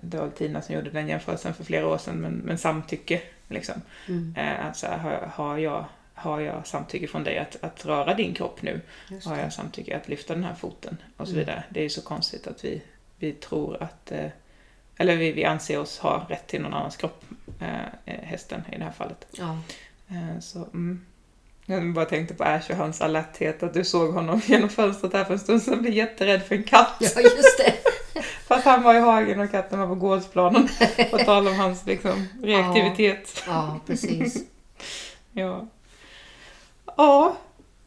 A: det var Tina som gjorde den jämförelsen för flera år sedan, men, men samtycke. Liksom.
B: Mm.
A: Alltså, har, har, jag, har jag samtycke från dig att, att röra din kropp nu? Har jag samtycke att lyfta den här foten? Och så
B: Mm.
A: vidare. Det är ju så konstigt att vi, vi tror att, eh, eller vi, vi anser oss ha rätt till någon annans kropp, eh, eh, hästen i det här fallet.
B: Ja.
A: Eh, så, mm. Jag bara tänkte på Ash och hans alerthet, att du såg honom *laughs* genom fönstret här för en stund sedan bli jätterädd för en katt.
B: ja, just det. *laughs*
A: Fast han var i hagen och katten var på gårdsplanen. På tal om hans liksom, *laughs* reaktivitet.
B: Ja, precis.
A: Ja. Ja,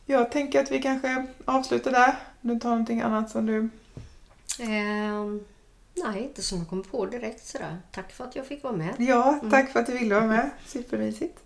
A: jag tänker att vi kanske avslutar där. Du tar någonting annat som du...
B: Ehm, nej, inte som jag kommer på direkt sådär. Tack för att jag fick vara med.
A: Ja, tack för att du ville vara med. Supermysigt.